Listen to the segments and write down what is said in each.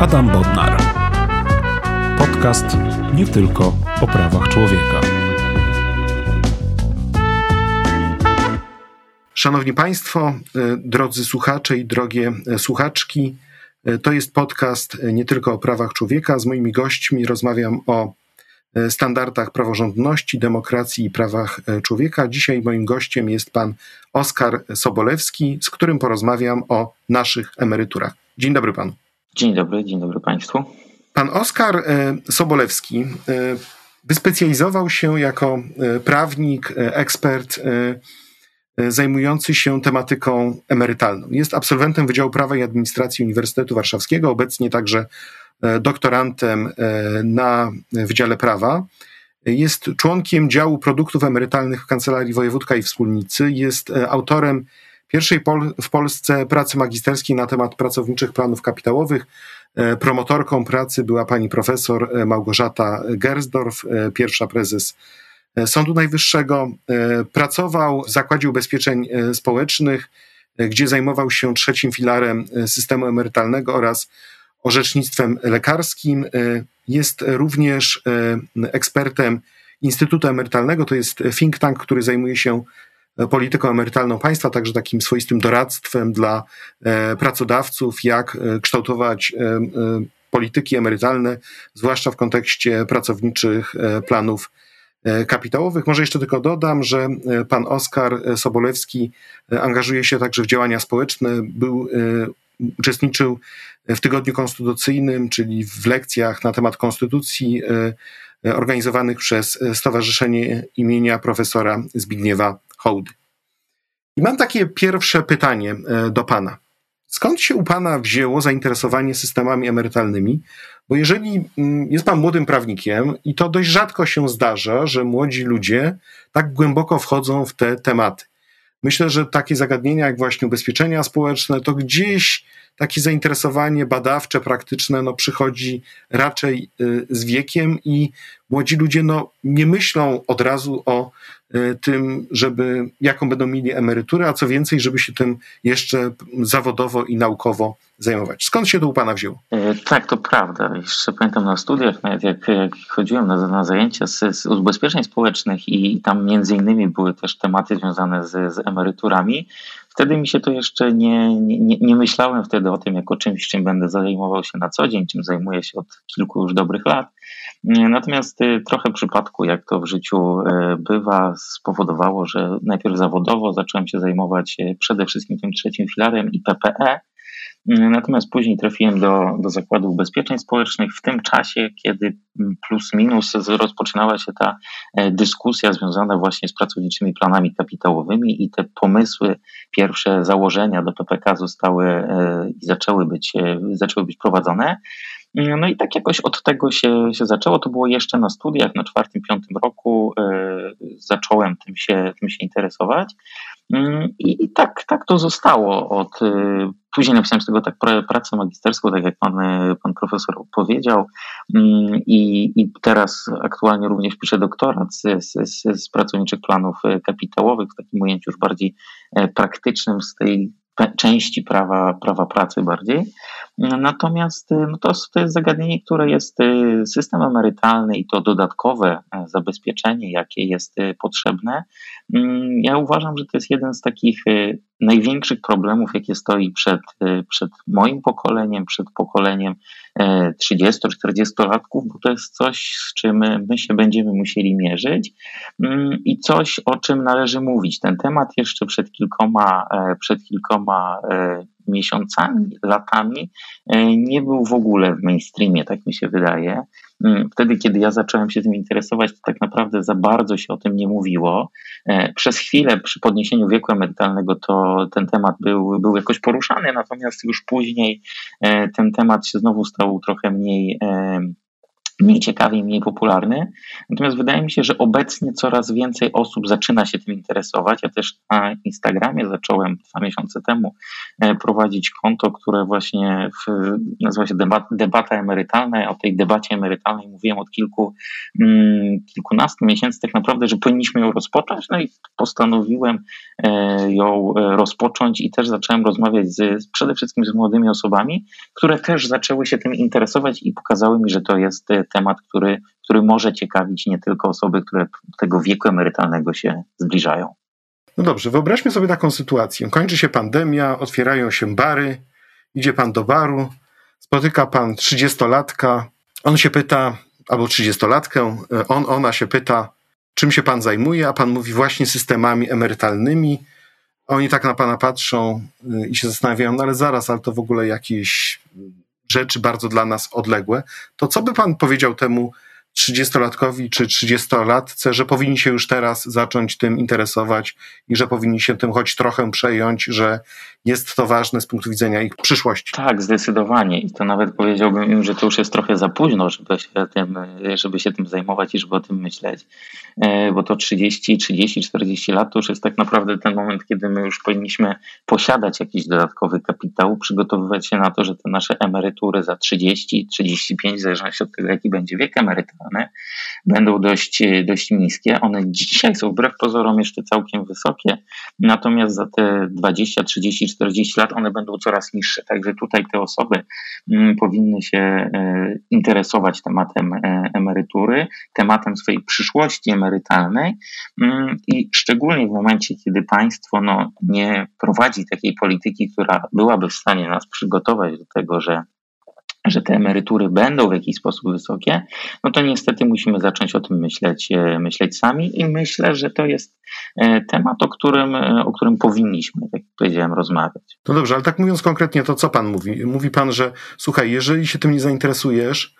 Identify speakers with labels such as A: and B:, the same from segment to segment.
A: Adam Bodnar. Podcast nie tylko o prawach człowieka.
B: Szanowni Państwo, e, drodzy słuchacze i drogie e, słuchaczki, e, to jest podcast nie tylko o prawach człowieka. Z moimi gośćmi rozmawiam o standardach praworządności, demokracji i prawach człowieka. Dzisiaj moim gościem jest pan Oskar Sobolewski, z którym porozmawiam o naszych emeryturach. Dzień dobry panu.
C: Dzień dobry, dzień dobry Państwu.
B: Pan Oskar e, Sobolewski e, wyspecjalizował się jako e, prawnik, ekspert zajmujący się tematyką emerytalną. Jest absolwentem Wydziału Prawa i Administracji Uniwersytetu Warszawskiego, obecnie także doktorantem na Wydziale Prawa. Jest członkiem działu produktów emerytalnych w Kancelarii Wojewódzka i Wspólnicy. Jest autorem pierwszej pol w Polsce pracy magisterskiej na temat pracowniczych planów kapitałowych. E, promotorką pracy była pani profesor e, Małgorzata Gersdorf, e, pierwsza prezes Sądu Najwyższego. Pracował w Zakładzie Ubezpieczeń Społecznych, gdzie zajmował się trzecim filarem systemu emerytalnego oraz orzecznictwem lekarskim. Jest również ekspertem Instytutu Emerytalnego, to jest think tank, który zajmuje się polityką emerytalną państwa, także takim swoistym doradztwem dla e, pracodawców, jak e, kształtować e, polityki emerytalne, zwłaszcza w kontekście pracowniczych planów kapitałowych. Może jeszcze tylko dodam, że pan Oskar Sobolewski angażuje się także w działania społeczne, był, uczestniczył w Tygodniu Konstytucyjnym, czyli w lekcjach na temat konstytucji organizowanych przez Stowarzyszenie imienia profesora Zbigniewa hołdy. I mam takie pierwsze pytanie e, do Pana. Skąd się u Pana wzięło zainteresowanie systemami emerytalnymi? Bo jeżeli mm, jest Pan młodym prawnikiem i to dość rzadko się zdarza, że młodzi ludzie tak głęboko wchodzą w te tematy. Myślę, że takie zagadnienia jak właśnie ubezpieczenia społeczne, to gdzieś takie zainteresowanie badawcze, praktyczne no, przychodzi raczej y, z wiekiem i młodzi ludzie no, nie myślą od razu o tym, żeby jaką będą mieli emeryturę, a co więcej, żeby się tym jeszcze zawodowo i naukowo zajmować. Skąd się to u Pana wzięło?
C: E, tak, to prawda. Jeszcze pamiętam na studiach, nawet jak, jak chodziłem na, na zajęcia z, z ubezpieczeń społecznych i tam między innymi były też tematy związane z, z emeryturami, Wtedy mi się to jeszcze nie, nie, nie myślałem wtedy o tym jako czymś, czym będę zajmował się na co dzień, czym zajmuję się od kilku już dobrych lat. Natomiast y, trochę przypadku, jak to w życiu y, bywa, spowodowało, że najpierw zawodowo zacząłem się zajmować y, przede wszystkim tym trzecim filarem i PPE, Natomiast później trafiłem do, do Zakładu Ubezpieczeń Społecznych w tym czasie, kiedy plus minus rozpoczynała się ta e, dyskusja związana właśnie z pracowniczymi planami kapitałowymi i te pomysły, pierwsze założenia do PPK zostały e, i zaczęły być, e, zaczęły być prowadzone. No i tak jakoś od tego się, się zaczęło. To było jeszcze na studiach, na czwartym, piątym roku zacząłem tym się, tym się interesować. Mm, I, tak, tak to zostało. Od, y, później napisałem z tego tak pracę magisterską, tak jak pan, y, pan profesor powiedział. Mm, I, I teraz aktualnie również piszę doktorat z, z, z pracowniczych planów kapitałowych w takim ujęciu już bardziej e, praktycznym z tej części prawa, prawa pracy bardziej. Natomiast no to, to jest zagadnienie, które jest system emerytalny i to dodatkowe e, zabezpieczenie, jakie jest potrzebne, Mm, ja uważam, że to jest jeden z takich y, największych problemów, jakie stoi przed, y, przed moim pokoleniem, przed pokoleniem 30-40-latków, bo to jest coś, z czym my się będziemy musieli mierzyć mm, i coś, o czym należy mówić. Ten temat jeszcze przed kilkoma, e, przed kilkoma e, miesiącami, latami e, nie był w ogóle w mainstreamie, tak mi się wydaje. Mm, wtedy, kiedy ja zacząłem się tym interesować, to tak naprawdę za bardzo się o tym nie mówiło. E, przez chwilę przy podniesieniu wieku emerytalnego to ten temat był, był jakoś poruszany, natomiast już później e, ten temat się znowu stał trochę mniej mniej ciekawy i mniej popularny. Natomiast wydaje mi się, że obecnie coraz więcej osób zaczyna się tym interesować. Ja też na Instagramie zacząłem dwa miesiące temu e, prowadzić konto, które właśnie w, nazywa się debata emerytalna. O tej debacie emerytalnej mówiłem od kilku, mm, kilkunastu miesięcy tak naprawdę, że powinniśmy ją rozpocząć. No i postanowiłem e, ją e, rozpocząć i też zacząłem rozmawiać z, przede wszystkim z młodymi osobami, które też zaczęły się tym interesować i pokazały mi, że to jest temat, który, który może ciekawić nie tylko osoby, które tego wieku emerytalnego się zbliżają.
B: No dobrze, wyobraźmy sobie taką sytuację. Kończy się pandemia, otwierają się bary, idzie pan do baru, spotyka pan trzydziestolatka, on się pyta, albo trzydziestolatkę, on, ona się pyta, czym się pan zajmuje, a pan mówi właśnie systemami emerytalnymi. Oni tak na pana patrzą y, i się zastanawiają, no ale zaraz, ale to w ogóle jakieś rzeczy bardzo dla nas odległe, to co by pan powiedział temu 30-latkowi czy 30-latce, że powinni się już teraz zacząć tym interesować i że powinni się tym choć trochę przejąć, że jest to ważne z punktu widzenia ich przyszłości.
C: Tak, zdecydowanie. I to nawet powiedziałbym im, że to już jest trochę za późno, żeby się tym, żeby się tym zajmować i żeby o tym myśleć. E, bo to 30, 30, 40 lat to już jest tak naprawdę ten moment, kiedy my już powinniśmy posiadać jakiś dodatkowy kapitał, przygotowywać się na to, że te nasze emerytury za 30, 35, w zależności od tego, jaki będzie wiek emerytalny, będą dość, dość niskie. One dzisiaj są wbrew pozorom jeszcze całkiem wysokie, natomiast za te 20, 30, 40 lat one będą coraz niższe. Także tutaj te osoby mm, powinny się e, interesować tematem e, emerytury, tematem swojej przyszłości emerytalnej mm, i szczególnie w momencie, kiedy państwo no, nie prowadzi takiej polityki, która byłaby w stanie nas przygotować do tego, że że te emerytury będą w jakiś sposób wysokie, no to niestety musimy zacząć o tym myśleć, e, myśleć sami i myślę, że to jest e, temat, o którym, e, o którym powinniśmy, jak powiedziałem, rozmawiać.
B: No dobrze, ale tak mówiąc konkretnie, to co pan mówi? Mówi pan, że słuchaj, jeżeli się tym nie zainteresujesz,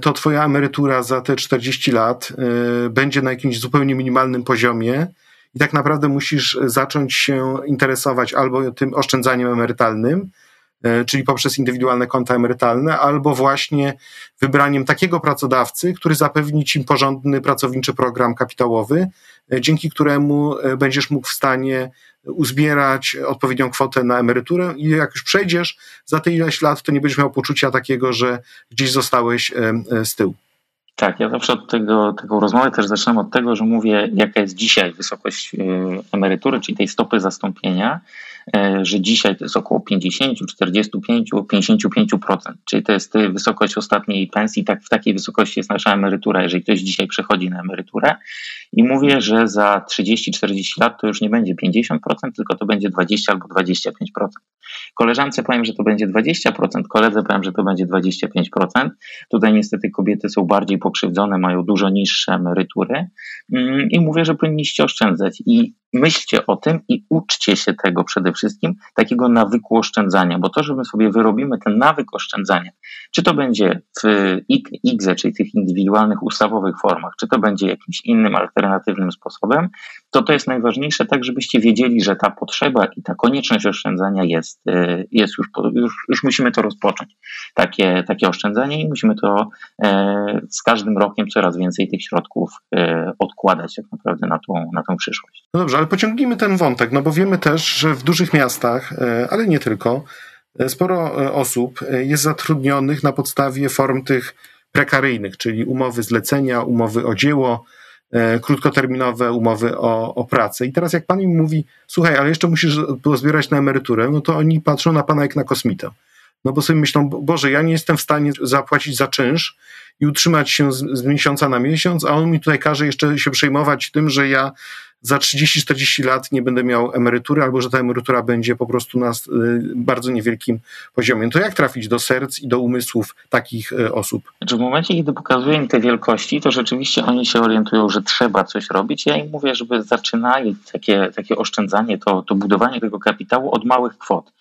B: to twoja emerytura za te 40 lat będzie na jakimś zupełnie minimalnym poziomie i tak naprawdę musisz zacząć się interesować albo tym oszczędzaniem emerytalnym, czyli poprzez indywidualne konta emerytalne, albo właśnie wybraniem takiego pracodawcy, który zapewni ci porządny pracowniczy program kapitałowy, e, dzięki któremu e, będziesz mógł w stanie uzbierać odpowiednią kwotę na emeryturę i jak już przejdziesz za te ileś lat, to nie będziesz miał poczucia takiego, że gdzieś zostałeś z tyłu.
C: Tak, ja zawsze od tego, tego rozmowy też zaczynam od tego, że mówię, jaka jest dzisiaj wysokość emerytury, czyli tej stopy zastąpienia E, że dzisiaj to jest około 50, 45, 55%, czyli to jest wysokość ostatniej pensji, tak w takiej wysokości jest nasza emerytura, jeżeli ktoś dzisiaj przechodzi na emeryturę i mówię, że za 30-40 lat to już nie będzie 50%, tylko to będzie 20 albo 25%. Koleżance powiem, że to będzie 20%, koledze powiem, że to będzie 25%. Tutaj niestety kobiety są bardziej pokrzywdzone, mają dużo niższe emerytury mm, i mówię, że powinniście oszczędzać i myślcie o tym i uczcie się tego przede wszystkim, takiego nawyku oszczędzania, bo to, że my sobie wyrobimy ten nawyk oszczędzania, czy to będzie w IGZE, czyli tych indywidualnych, ustawowych formach, czy to będzie jakimś innym, alternatywnym sposobem, to to jest najważniejsze, tak żebyście wiedzieli, że ta potrzeba i ta konieczność oszczędzania jest, y, jest już, już, już musimy to rozpocząć, takie, takie oszczędzanie i musimy to e, z każdym rokiem coraz więcej tych środków e, odkładać tak naprawdę na tą, na tą przyszłość.
B: No dobrze, ale pociągnijmy ten wątek, no bo wiemy też, że w dużych miastach, e, ale nie tylko, sporo osób jest zatrudnionych na podstawie form tych prekaryjnych, czyli umowy zlecenia, umowy o dzieło, krótkoterminowe umowy o, o pracę. I teraz jak pan im mówi, słuchaj, ale jeszcze musisz pozbierać na emeryturę, no to oni patrzą na pana jak na kosmitę. No bo sobie myślą, Boże, ja nie jestem w stanie zapłacić za czynsz i utrzymać się z, z miesiąca na miesiąc, a on mi tutaj każe jeszcze się przejmować tym, że ja za 30-40 lat nie będę miał emerytury, albo że ta emerytura będzie po prostu na y, bardzo niewielkim poziomie. To jak trafić do serc i do umysłów takich y, osób?
C: Znaczy w momencie, kiedy pokazuję im te wielkości, to rzeczywiście oni się orientują, że trzeba coś robić. Ja im mówię, żeby zaczynali takie, takie oszczędzanie, to, to budowanie tego kapitału od małych kwot.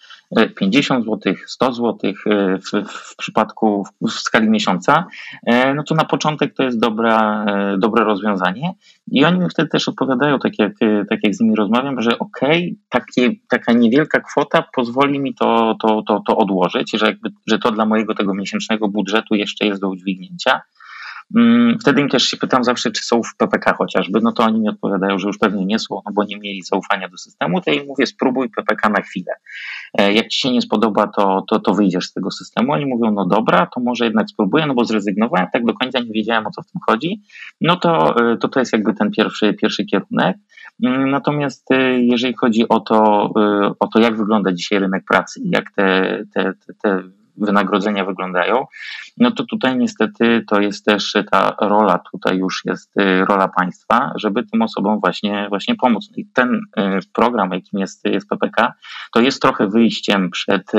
C: 50 zł, 100 zł w, w przypadku w, skali miesiąca, e, no to na początek to jest dobra, e, dobre rozwiązanie. I oni mi wtedy też odpowiadają, tak jak, e, tak jak z nimi rozmawiam, że okej, okay, taka niewielka kwota pozwoli mi to, to, to, to odłożyć, że, jakby, że to dla mojego tego miesięcznego budżetu jeszcze jest do udźwignięcia. Mm, wtedy im też się pytam zawsze, czy są w PPK chociażby, no to oni mi odpowiadają, że już pewnie nie są, no bo nie mieli zaufania do systemu, to ja im mówię, spróbuj PPK na chwilę. E, jak ci się nie spodoba, to, to, to wyjdziesz z tego systemu. Oni mówią, no dobra, to może jednak spróbuję, no bo zrezygnowałem, tak do końca nie wiedziałem, o co w tym chodzi. No to e, to, to jest jakby ten pierwszy, pierwszy kierunek. Mm, natomiast e, jeżeli chodzi o to, o to, jak wygląda dzisiaj rynek pracy, jak te, te, te, te wynagrodzenia wyglądają, no to tutaj niestety to jest też ta rola, tutaj już jest y, rola państwa, żeby tym osobom właśnie, właśnie pomóc. I ten y, program, jakim jest, jest PPK, to jest trochę wyjściem przed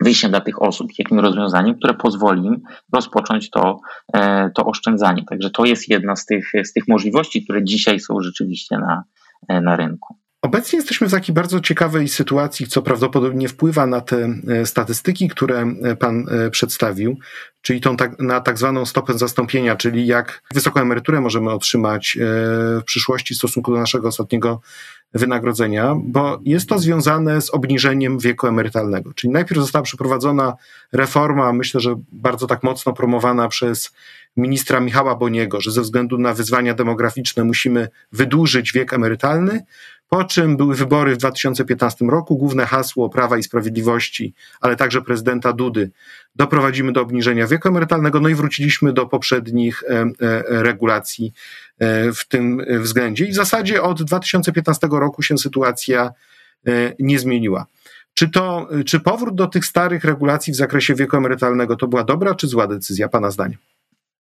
C: wyjściem dla tych osób, jakim rozwiązaniem, które pozwoli im rozpocząć to, e, to oszczędzanie. Także to jest jedna z tych, z tych możliwości, które dzisiaj są rzeczywiście na, e, na rynku.
B: Obecnie jesteśmy w takiej bardzo ciekawej sytuacji, co prawdopodobnie wpływa na te e, statystyki, które e, Pan e, przedstawił, czyli tą tak, na tak zwaną stopę zastąpienia, czyli jak wysoką emeryturę możemy otrzymać w przyszłości w stosunku do naszego ostatniego wynagrodzenia, bo jest to związane z obniżeniem wieku emerytalnego. Czyli najpierw została przeprowadzona reforma, myślę, że bardzo tak mocno promowana przez ministra Michała Boniego, że ze względu na wyzwania demograficzne musimy wydłużyć wiek emerytalny, po czym były wybory w 2015 roku, główne hasło Prawa i Sprawiedliwości, ale także prezydenta Dudy, doprowadzimy do obniżenia wieku emerytalnego, no i wróciliśmy do poprzednich e, e, regulacji e, w tym względzie. I w zasadzie od 2015 roku się sytuacja nie zmieniła. Czy, to, czy powrót do tych starych regulacji w zakresie wieku emerytalnego to była dobra czy zła decyzja, Pana zdaniem?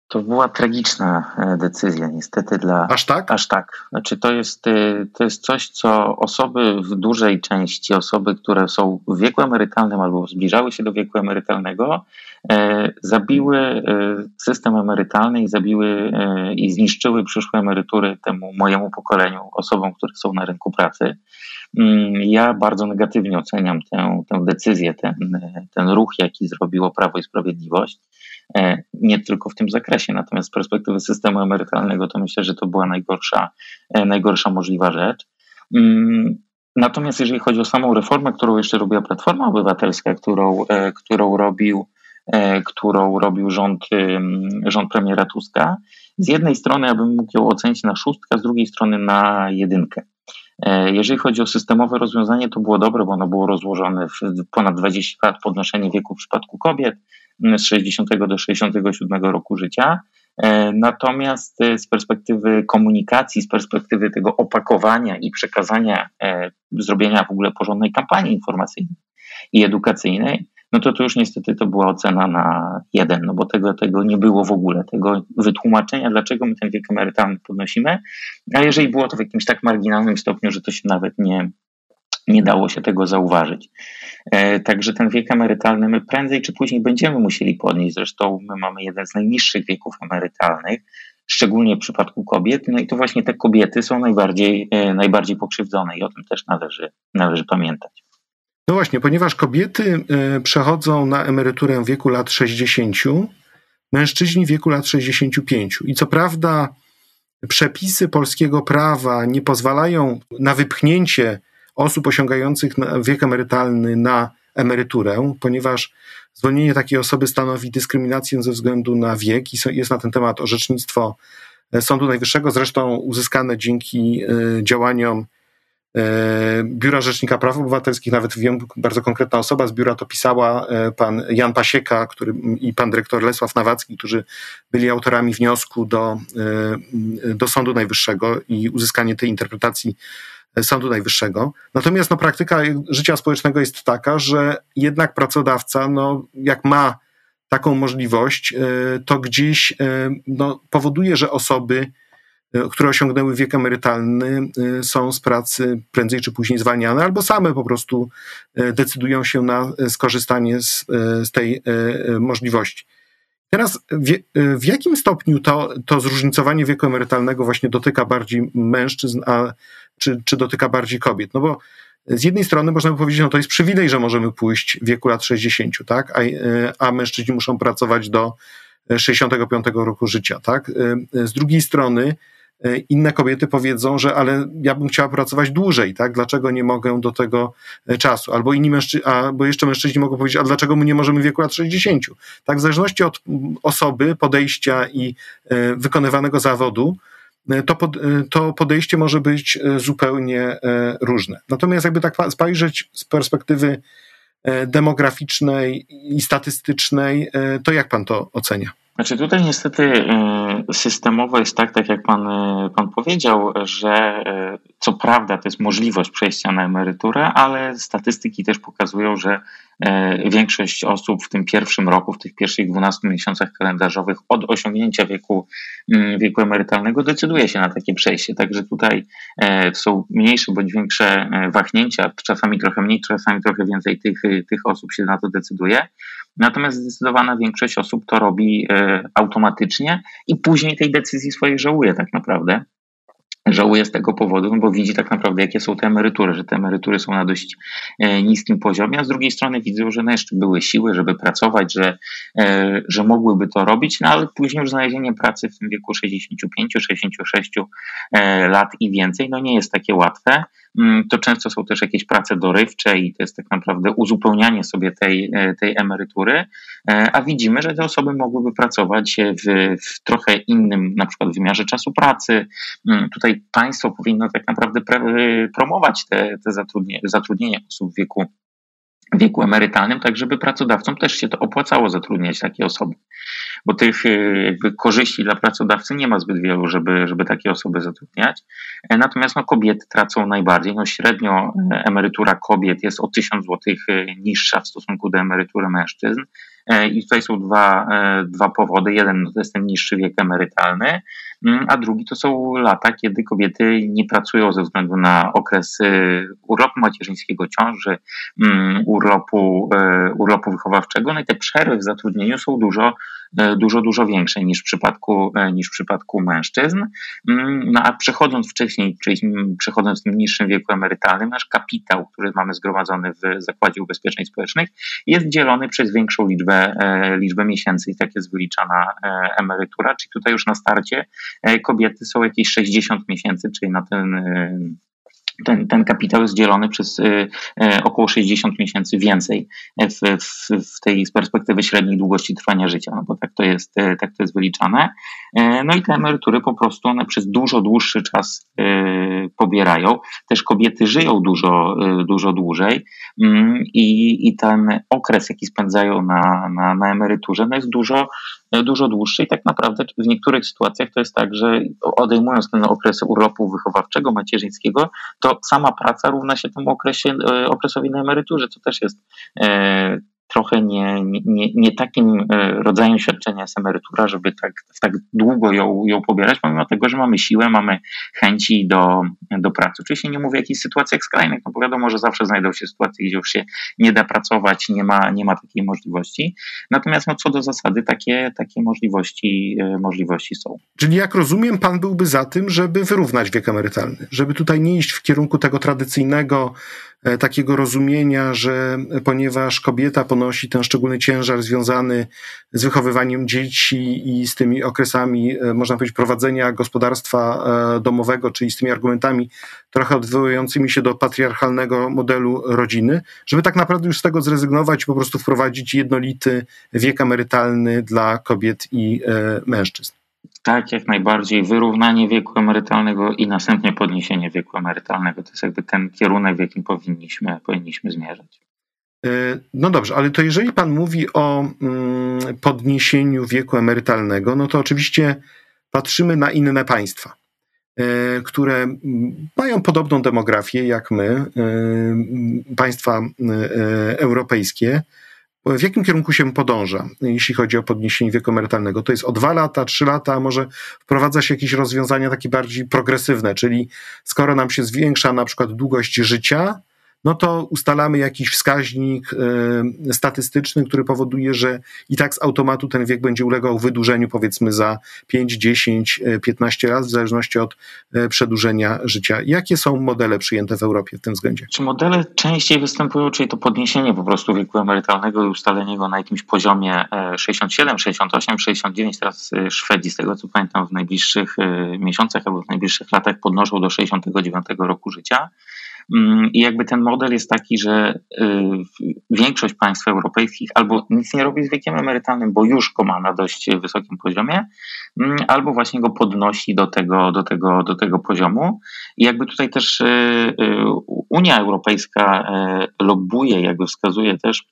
C: To była tragiczna e, decyzja, niestety dla.
B: Aż tak?
C: Aż tak. Znaczy, to jest, e, to jest coś, co osoby w dużej części, osoby, które są w wieku emerytalnym albo zbliżały się do wieku emerytalnego, e, zabiły system emerytalny i zabiły i zniszczyły przyszłe emerytury temu mojemu pokoleniu, osobom, które są na rynku pracy. Mm, ja bardzo negatywnie oceniam tę, tę decyzję, ten, ten ruch, jaki zrobiło Prawo i Sprawiedliwość. E, nie tylko w tym zakresie. Natomiast z perspektywy systemu emerytalnego to myślę, że to była najgorsza, e, najgorsza możliwa rzecz. Mm, natomiast jeżeli chodzi o samą reformę, którą jeszcze robiła Platforma Obywatelska, którą, e, którą robił którą robił rząd, rząd premiera Tuska. Z jednej strony ja bym mógł ją ocenić na szóstkę, z drugiej strony na jedynkę. Jeżeli chodzi o systemowe rozwiązanie, to było dobre, bo ono było rozłożone w ponad 20 lat podnoszenie wieku w przypadku kobiet, z 60 do 67 roku życia. E, natomiast e, z perspektywy komunikacji, z perspektywy tego opakowania i przekazania, e, zrobienia w ogóle porządnej kampanii informacyjnej i edukacyjnej, no to to już niestety to była ocena na jeden, no bo tego, tego nie było w ogóle, tego wytłumaczenia, dlaczego my ten wiek emerytalny podnosimy, a jeżeli było to w jakimś tak marginalnym stopniu, że to się nawet nie, nie dało się tego zauważyć. E, także ten wiek emerytalny my prędzej czy później będziemy musieli podnieść. Zresztą my mamy jeden z najniższych wieków emerytalnych, szczególnie w przypadku kobiet. No i to właśnie te kobiety są najbardziej, e, najbardziej pokrzywdzone i o tym też należy, należy pamiętać.
B: No właśnie, ponieważ kobiety e, przechodzą na emeryturę w wieku lat 60, mężczyźni w wieku lat 65. I co prawda przepisy polskiego prawa nie pozwalają na wypchnięcie osób osiągających wiek emerytalny na emeryturę, ponieważ zwolnienie takiej osoby stanowi dyskryminację ze względu na wiek i jest na ten temat orzecznictwo e, Sądu Najwyższego, zresztą uzyskane dzięki e, działaniom e, Biura Rzecznika Praw Obywatelskich, nawet wiem, bardzo konkretna osoba z biura to pisała, pan Jan Pasieka który, i pan dyrektor Lesław Nawacki, którzy byli autorami wniosku do, do Sądu Najwyższego i uzyskanie tej interpretacji Sądu Najwyższego. Natomiast no, praktyka życia społecznego jest taka, że jednak pracodawca, no, jak ma taką możliwość, e, to gdzieś e, no, powoduje, że osoby, e, które osiągnęły wiek emerytalny, są z pracy prędzej czy później zwalniane, albo same po prostu decydują się na skorzystanie z, z tej możliwości. Teraz w, w, jakim stopniu to, to zróżnicowanie wieku emerytalnego właśnie dotyka bardziej mężczyzn, a czy, czy dotyka bardziej kobiet? No bo z jednej strony można by powiedzieć, no to jest przywilej, że możemy pójść w wieku lat 60, tak? A, a mężczyźni muszą pracować do 65 roku życia, tak? Z drugiej strony inne kobiety powiedzą, że ale ja bym chciała pracować dłużej, tak? Dlaczego nie mogę do tego czasu? Albo inni mężczyźni, albo jeszcze mężczyźni mogą powiedzieć, a dlaczego my nie możemy w wieku lat 60? Tak, w zależności od osoby, podejścia i wykonywanego zawodu, to, pod, to podejście może być zupełnie różne. Natomiast jakby tak spojrzeć z perspektywy demograficznej i statystycznej, to jak pan to ocenia?
C: Znaczy tutaj niestety e, systemowo jest tak, tak jak pan, e, pan powiedział, że e, co prawda to jest możliwość przejścia na emeryturę, ale statystyki też pokazują, że większość osób w tym pierwszym roku, w tych pierwszych 12 miesiącach kalendarzowych od osiągnięcia wieku, mm, wieku emerytalnego decyduje się na takie przejście. Także tutaj są mniejsze bądź większe wahnięcia, czasami trochę mniej, czasami trochę więcej tych, tych osób się na to decyduje. Natomiast zdecydowana większość osób to robi e, automatycznie i później tej decyzji swojej żałuje tak naprawdę. Żałuje z tego powodu, bo widzi tak naprawdę, jakie są te emerytury, że te emerytury są na dość e, niskim poziomie, a z drugiej strony widzą, że no jeszcze były siły, żeby pracować, że, e, że mogłyby to robić, no ale później już znalezienie pracy w tym wieku 65-66 lat i więcej, no nie jest takie łatwe. Mm, to często są też jakieś prace dorywcze i to jest tak naprawdę uzupełnianie sobie tej, e, tej emerytury, e, a widzimy, że te osoby mogłyby pracować w, w trochę innym na przykład wymiarze czasu pracy. Mm, tutaj państwo powinno tak naprawdę promować te, te zatrudnienie osób w wieku wieku emerytalnym, tak żeby pracodawcom też się to opłacało zatrudniać takie osoby bo tych e, jakby korzyści dla pracodawcy nie ma zbyt wielu, żeby, żeby takie osoby zatrudniać. E, natomiast no, kobiety tracą najbardziej. No, średnio e, emerytura kobiet jest o 1000 zł niższa w stosunku do emerytury mężczyzn. I tutaj są dwa, dwa powody. Jeden to jest ten niższy wiek emerytalny, mm, a drugi to są lata, kiedy kobiety nie pracują ze względu na okres urlopu macierzyńskiego, ciąży, mm, urlopu, urlopu wychowawczego. No i te przerwy w zatrudnieniu są dużo E, dużo, dużo większe niż w przypadku, e, niż w przypadku mężczyzn. Mm, no a przechodząc wcześniej, czyli przechodząc w tym niższym wieku emerytalnym, nasz kapitał, który mamy zgromadzony w Zakładzie Ubezpieczeń Społecznych, jest dzielony przez większą liczbę, e, liczbę miesięcy i tak jest wyliczana emerytura, czyli tutaj już na starcie kobiety są jakieś 60 miesięcy, czyli na ten ten, ten kapitał jest dzielony przez y, y, około 60 miesięcy więcej w, w, w, tej z perspektywy średniej długości trwania życia, no bo tak to jest, y, tak to jest wyliczane. No i te emerytury po prostu one przez dużo dłuższy czas pobierają. Też kobiety żyją dużo, dużo dłużej mm, i, i ten okres, jaki spędzają na, na, na emeryturze, no jest dużo, dużo dłuższy i tak naprawdę w niektórych sytuacjach to jest tak, że odejmując ten okres urlopu wychowawczego, macierzyńskiego, to sama praca równa się temu okresie, e, okresowi na emeryturze, co też jest e, trochę nie, nie, nie takim e, rodzajem świadczenia jest emerytura, żeby tak, tak długo ją, ją pobierać, pomimo tego, że mamy siłę, mamy chęci do, do pracy. Oczywiście nie mówię o jakichś sytuacjach skrajnych, no bo wiadomo, że zawsze znajdą się sytuacje, gdzie już się nie da pracować, nie ma, nie ma takiej możliwości. Natomiast no, co do zasady takie, takie możliwości, e, możliwości są.
B: Czyli jak rozumiem, pan byłby za tym, żeby wyrównać wiek emerytalny, żeby tutaj nie iść w kierunku tego tradycyjnego takiego rozumienia, że ponieważ kobieta ponosi ten szczególny ciężar związany z wychowywaniem dzieci i z tymi okresami, e, można powiedzieć, prowadzenia gospodarstwa e, domowego, czyli z tymi argumentami trochę odwołującymi się do patriarchalnego modelu rodziny, żeby tak naprawdę już z tego zrezygnować i po prostu wprowadzić jednolity wiek emerytalny dla kobiet i mężczyzn.
C: Tak, jak najbardziej. Wyrównanie wieku emerytalnego i następnie podniesienie wieku emerytalnego to jest jakby ten kierunek, w jakim powinniśmy, powinniśmy zmierzać.
B: E, no dobrze, ale to jeżeli Pan mówi o mm, podniesieniu wieku emerytalnego, no to oczywiście patrzymy na inne państwa, e, które mają podobną demografię jak my, e, państwa europejskie w jakim kierunku się podąża, jeśli chodzi o podniesienie wieku emerytalnego? To jest o dwa lata, trzy lata, a może wprowadza się jakieś rozwiązania takie bardziej progresywne, czyli skoro nam się zwiększa na przykład długość życia, no to ustalamy jakiś wskaźnik y, statystyczny, który powoduje, że i tak z automatu ten wiek będzie ulegał wydłużeniu powiedzmy za 5, 10, 15 lat, w zależności od y, przedłużenia życia. Jakie są modele przyjęte w Europie w tym względzie?
C: Czy modele częściej występują, czyli to podniesienie po prostu wieku emerytalnego i ustalenie go na jakimś poziomie 67, 68, 69, teraz Szwedzi, z tego co pamiętam, w najbliższych miesiącach albo w najbliższych latach podnoszą do 69 roku życia. Mm, I jakby ten model jest taki, że y, większość państw europejskich albo nic nie robi z wiekiem emerytalnym, bo już go ma na dość wysokim poziomie, mm, albo właśnie go podnosi do tego, do tego, do tego poziomu. I jakby tutaj też y, y, Unia Europejska lobbuje, jakby wskazuje też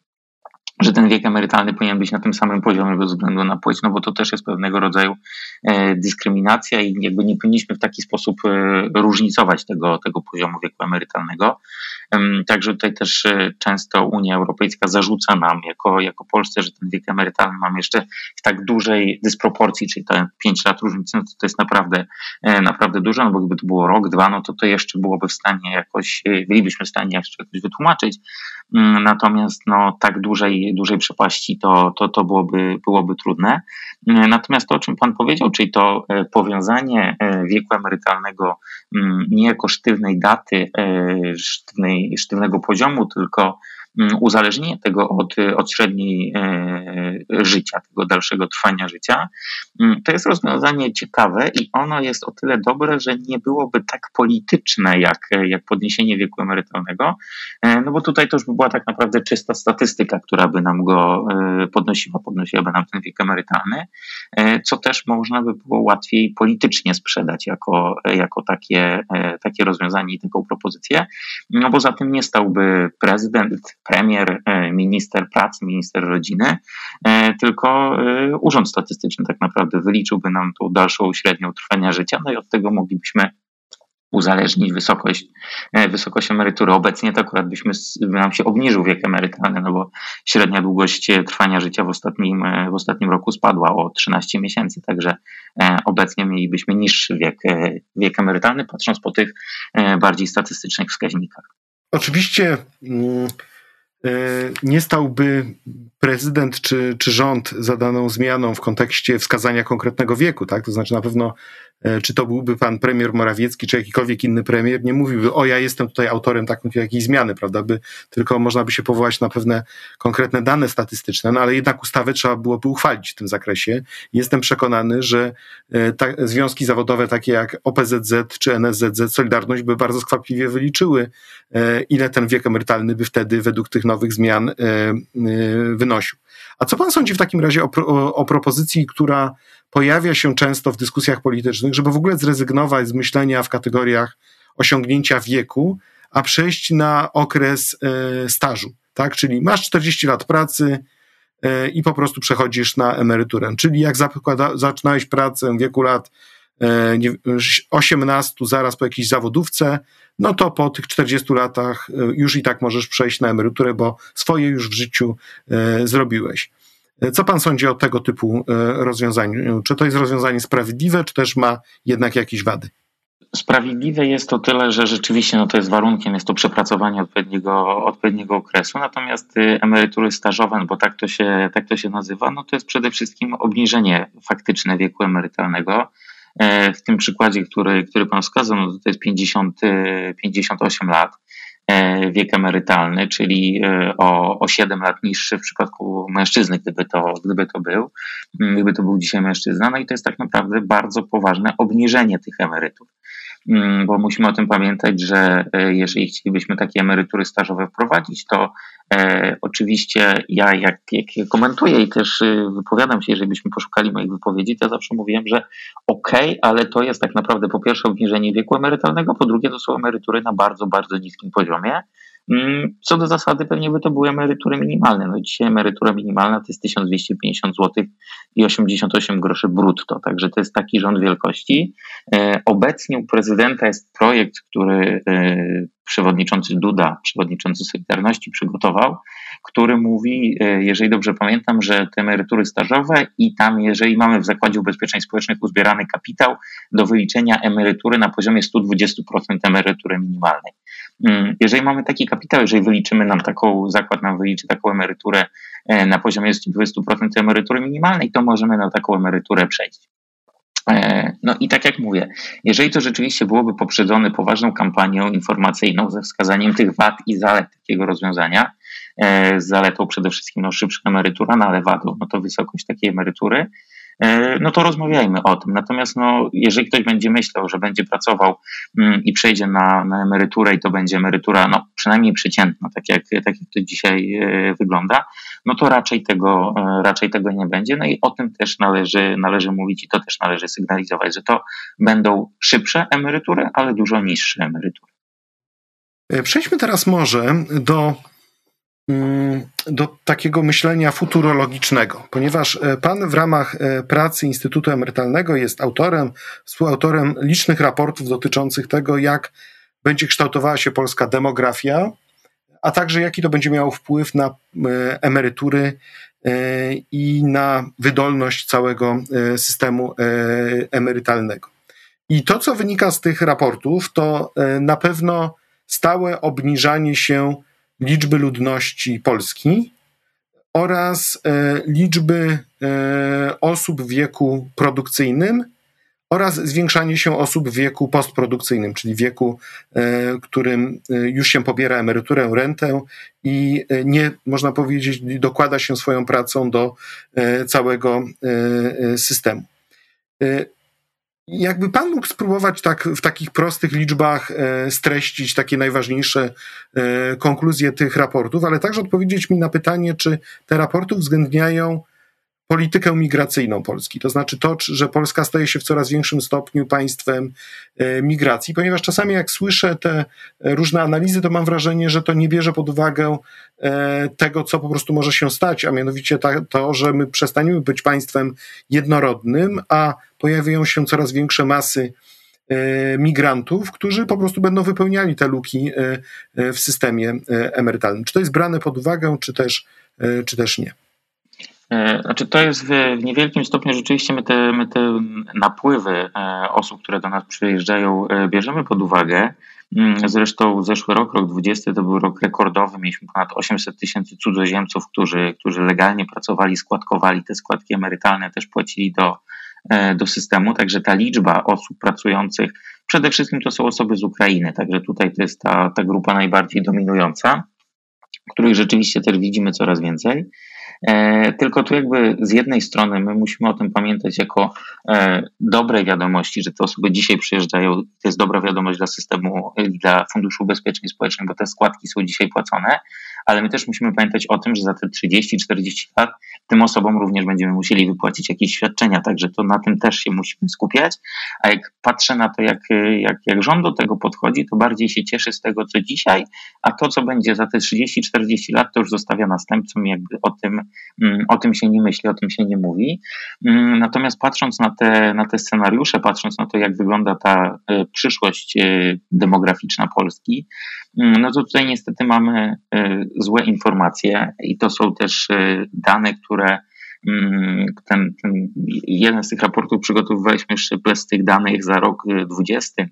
C: że ten wiek emerytalny powinien być na tym samym poziomie bez względu na płeć, no bo to też jest pewnego rodzaju e, dyskryminacja i jakby nie powinniśmy w taki sposób e, różnicować tego, tego poziomu wieku emerytalnego. Także tutaj też e, często Unia Europejska zarzuca nam jako, jako Polsce, że ten wiek emerytalny mamy jeszcze w tak dużej dysproporcji, czyli te 5 lat różnicy, no to, to jest naprawdę, naprawdę dużo, no bo gdyby to było rok, dwa, no to to jeszcze byłoby w stanie jakoś, bylibyśmy w stanie jeszcze jakoś wytłumaczyć. Mm, natomiast no, tak dużej, dużej przepaści to, to, to byłoby, byłoby trudne. Mm, natomiast to, o czym Pan powiedział, czyli to e, powiązanie e, wieku emerytalnego mm, nie jako sztywnej daty, e, sztywnej, sztywnego poziomu, tylko uzależnienie tego od, od średniej e, życia, tego dalszego trwania życia, mm, to jest rozwiązanie ciekawe i ono jest o tyle dobre, że nie byłoby tak polityczne jak, jak podniesienie wieku emerytalnego, e, no bo tutaj to już by była tak naprawdę czysta statystyka, która by nam go e, podnosiła, podnosiłaby nam ten wiek emerytalny, co też można by było łatwiej politycznie sprzedać jako, jako takie, takie rozwiązanie i taką propozycję, no bo za tym nie stałby prezydent, premier, e, minister pracy, minister rodziny, e, tylko e, Urząd Statystyczny tak naprawdę wyliczyłby nam tą dalszą średnią trwania życia, no i od tego moglibyśmy uzależnić wysokość, wysokość emerytury. Obecnie to akurat byśmy, by nam się obniżył wiek emerytalny, no bo średnia długość trwania życia w ostatnim, w ostatnim roku spadła o 13 miesięcy, także obecnie mielibyśmy niższy wiek, wiek emerytalny, patrząc po tych bardziej statystycznych wskaźnikach.
B: Oczywiście. Mm nie stałby prezydent czy, czy rząd za daną zmianą w kontekście wskazania konkretnego wieku, tak? To znaczy na pewno E, czy to byłby pan premier Morawiecki, czy jakikolwiek inny premier, nie mówiłby, o ja jestem tutaj autorem takiej jakiejś zmiany, prawda, by, tylko można by się powołać na pewne konkretne dane statystyczne, no ale jednak ustawę trzeba byłoby uchwalić w tym zakresie. Jestem przekonany, że e, ta, związki zawodowe takie jak OPZZ czy NSZZ, Solidarność by bardzo skwapliwie wyliczyły, e, ile ten wiek emerytalny by wtedy według tych nowych zmian wynosił. A co pan sądzi w takim razie o, o, o propozycji, która pojawia się często w dyskusjach politycznych, żeby w ogóle zrezygnować z myślenia w kategoriach osiągnięcia wieku, a przejść na okres e, stażu, tak? Czyli masz 40 lat pracy e, i po prostu przechodzisz na emeryturę. Czyli jak zaczynałeś pracę w wieku lat 18, e, zaraz po jakiejś zawodówce, no to po tych 40 latach już i tak możesz przejść na emeryturę, bo swoje już w życiu zrobiłeś. Co pan sądzi o tego typu e, rozwiązaniu? Czy to jest rozwiązanie sprawiedliwe, czy też ma jednak jakieś wady?
C: Sprawiedliwe jest to tyle, że rzeczywiście no to jest warunkiem, jest to przepracowanie odpowiedniego, odpowiedniego okresu, natomiast y, emerytury stażowe, no bo tak to, się, tak to się nazywa, no to jest przede wszystkim obniżenie faktyczne wieku emerytalnego. E, w tym przykładzie, który, który pan wskazał, no to jest 50, 58 lat. E, wiek emerytalny, czyli e, o, o 7 lat niższy w przypadku mężczyzny, gdyby to, gdyby to był, mm, gdyby to był dzisiaj mężczyzna. No i to jest tak naprawdę bardzo poważne obniżenie tych emerytur. Mm, bo musimy o tym pamiętać, że e, jeżeli chcielibyśmy takie emerytury stażowe wprowadzić, to e, oczywiście ja jak, jak komentuję i też e, wypowiadam się, jeżeli byśmy poszukali moich wypowiedzi, to ja zawsze mówiłem, że okej, okay, ale to jest tak naprawdę po pierwsze obniżenie wieku emerytalnego, po drugie to są emerytury na bardzo, bardzo niskim poziomie, co do zasady pewnie by to były emerytury minimalne. No dzisiaj emerytura minimalna to jest 1250 zł i 88 groszy brutto, także to jest taki rząd wielkości. E, obecnie u prezydenta jest projekt, który e, przewodniczący Duda, przewodniczący Solidarności przygotował, który mówi, e, jeżeli dobrze pamiętam, że te emerytury stażowe i tam, jeżeli mamy w Zakładzie Ubezpieczeń Społecznych uzbierany kapitał do wyliczenia emerytury na poziomie 120% emerytury minimalnej. Mm, jeżeli mamy taki kapitał, jeżeli wyliczymy nam taką, zakład nam wyliczy taką emeryturę e, na poziomie 20% emerytury minimalnej, to możemy na taką emeryturę przejść. E, no i tak jak mówię, jeżeli to rzeczywiście byłoby poprzedzone poważną kampanią informacyjną ze wskazaniem tych wad i zalet takiego rozwiązania, z zaletą przede wszystkim no, szybsza emerytura, no ale wadą, no to wysokość takiej emerytury, E, no to rozmawiajmy o tym. Natomiast no, jeżeli ktoś będzie myślał, że będzie pracował mm, i przejdzie na, na emeryturę i to będzie emerytura no, przynajmniej przeciętna, tak jak, tak jak to dzisiaj e, wygląda, no to raczej tego, e, raczej tego nie będzie. No i o tym też należy, należy mówić i to też należy sygnalizować, że to będą szybsze emerytury, ale dużo niższe emerytury.
B: Przejdźmy teraz może do do takiego myślenia futurologicznego, ponieważ e, Pan w ramach e, pracy Instytutu Emerytalnego jest autorem, współautorem licznych raportów dotyczących tego, jak będzie kształtowała się polska demografia, a także jaki to będzie miało wpływ na e, emerytury i na wydolność całego systemu emerytalnego. I to, co wynika z tych raportów, to na pewno stałe obniżanie się liczby ludności Polski oraz e, liczby e, osób w wieku produkcyjnym oraz zwiększanie się osób w wieku postprodukcyjnym, czyli wieku, e, którym już się pobiera emeryturę, rentę i nie, można powiedzieć, dokłada się swoją pracą do całego systemu. Jakby pan mógł spróbować tak w takich prostych liczbach e, streścić takie najważniejsze e, konkluzje tych raportów, ale także odpowiedzieć mi na pytanie, czy te raporty uwzględniają politykę migracyjną Polski. To znaczy to, że Polska staje się w coraz większym stopniu państwem e, migracji, ponieważ czasami jak słyszę te różne analizy, to mam wrażenie, że to nie bierze pod uwagę tego, co po prostu może się stać, a mianowicie to, że my przestaniemy być państwem jednorodnym, a pojawiają się coraz większe masy e, migrantów, którzy po prostu będą wypełniali te luki w systemie emerytalnym. Czy to jest brane pod uwagę, czy też, czy też nie?
C: E, znaczy to jest w, w, niewielkim stopniu rzeczywiście my te, my te napływy e, osób, które do nas przyjeżdżają, e, bierzemy pod uwagę. Mm, zresztą zeszły rok, rok 20, to był rok rekordowy. Mieliśmy ponad 800 tysięcy cudzoziemców, którzy, którzy legalnie pracowali, składkowali te składki emerytalne, też płacili do, do systemu. Także ta liczba osób pracujących, przede wszystkim to są osoby z Ukrainy, także tutaj to jest ta, ta grupa najbardziej dominująca, których rzeczywiście też widzimy coraz więcej. E, tylko tu jakby z jednej strony my musimy o tym pamiętać jako e, dobrej wiadomości, że te osoby dzisiaj przyjeżdżają, to jest dobra wiadomość dla systemu, dla Funduszu Ubezpieczeń Społecznych, bo te składki są dzisiaj płacone, ale my też musimy pamiętać o tym, że za te 30-40 lat tym osobom również będziemy musieli wypłacić jakieś świadczenia, także to na tym też się musimy skupiać. A jak patrzę na to, jak, jak, jak rząd do tego podchodzi, to bardziej się cieszy z tego, co dzisiaj, a to, co będzie za te 30-40 lat, to już zostawia następcom, jakby o tym, mm, o tym się nie myśli, o tym się nie mówi. Mm, natomiast patrząc na te, na te scenariusze, patrząc na to, jak wygląda ta e, przyszłość e, demograficzna Polski, no to tutaj niestety mamy e, złe informacje i to są też e, dane, które mm, ten, ten jeden z tych raportów przygotowywaliśmy jeszcze z tych danych za rok 20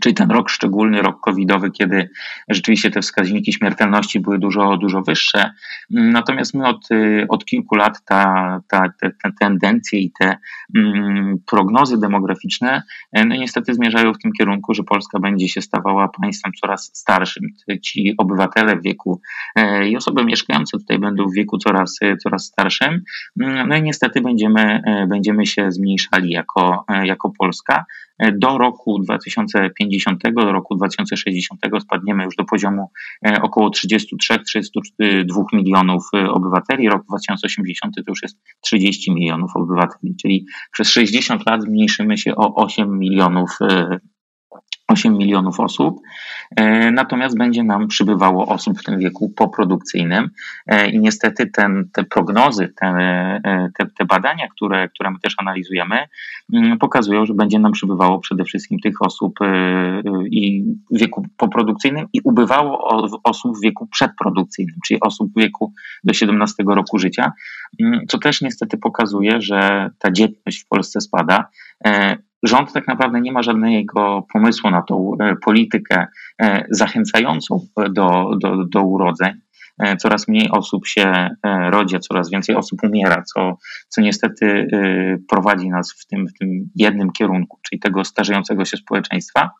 C: czyli ten rok szczególny, rok covidowy, kiedy rzeczywiście te wskaźniki śmiertelności były dużo, dużo wyższe. Natomiast my od, od kilku lat ta, ta, te, te tendencje i te mm, prognozy demograficzne no niestety zmierzają w tym kierunku, że Polska będzie się stawała państwem coraz starszym. Ci obywatele w wieku e, i osoby mieszkające tutaj będą w wieku coraz, coraz starszym. No i niestety będziemy, e, będziemy się zmniejszali jako, e, jako Polska do roku 2050, do roku 2060 spadniemy już do poziomu e, około 33-32 milionów e, obywateli. Rok 2080 to już jest 30 milionów obywateli, czyli przez 60 lat zmniejszymy się o 8 milionów 8 e, milionów osób, natomiast będzie nam przybywało osób w tym wieku poprodukcyjnym. I niestety ten, te prognozy, te, te, te badania, które, które my też analizujemy, Mm, pokazują, że będzie nam przybywało przede wszystkim tych osób i w wieku poprodukcyjnym i ubywało osób w wieku przedprodukcyjnym, czyli osób w wieku do 17 roku życia, mm, co też niestety pokazuje, że ta dzietność w Polsce spada. E, rząd tak naprawdę nie ma żadnego pomysłu na tą politykę zachęcającą do, do, do urodzeń. Coraz mniej osób się rodzi, coraz więcej osób umiera, co, co niestety prowadzi nas w tym, w tym jednym kierunku, czyli tego starzejącego się społeczeństwa.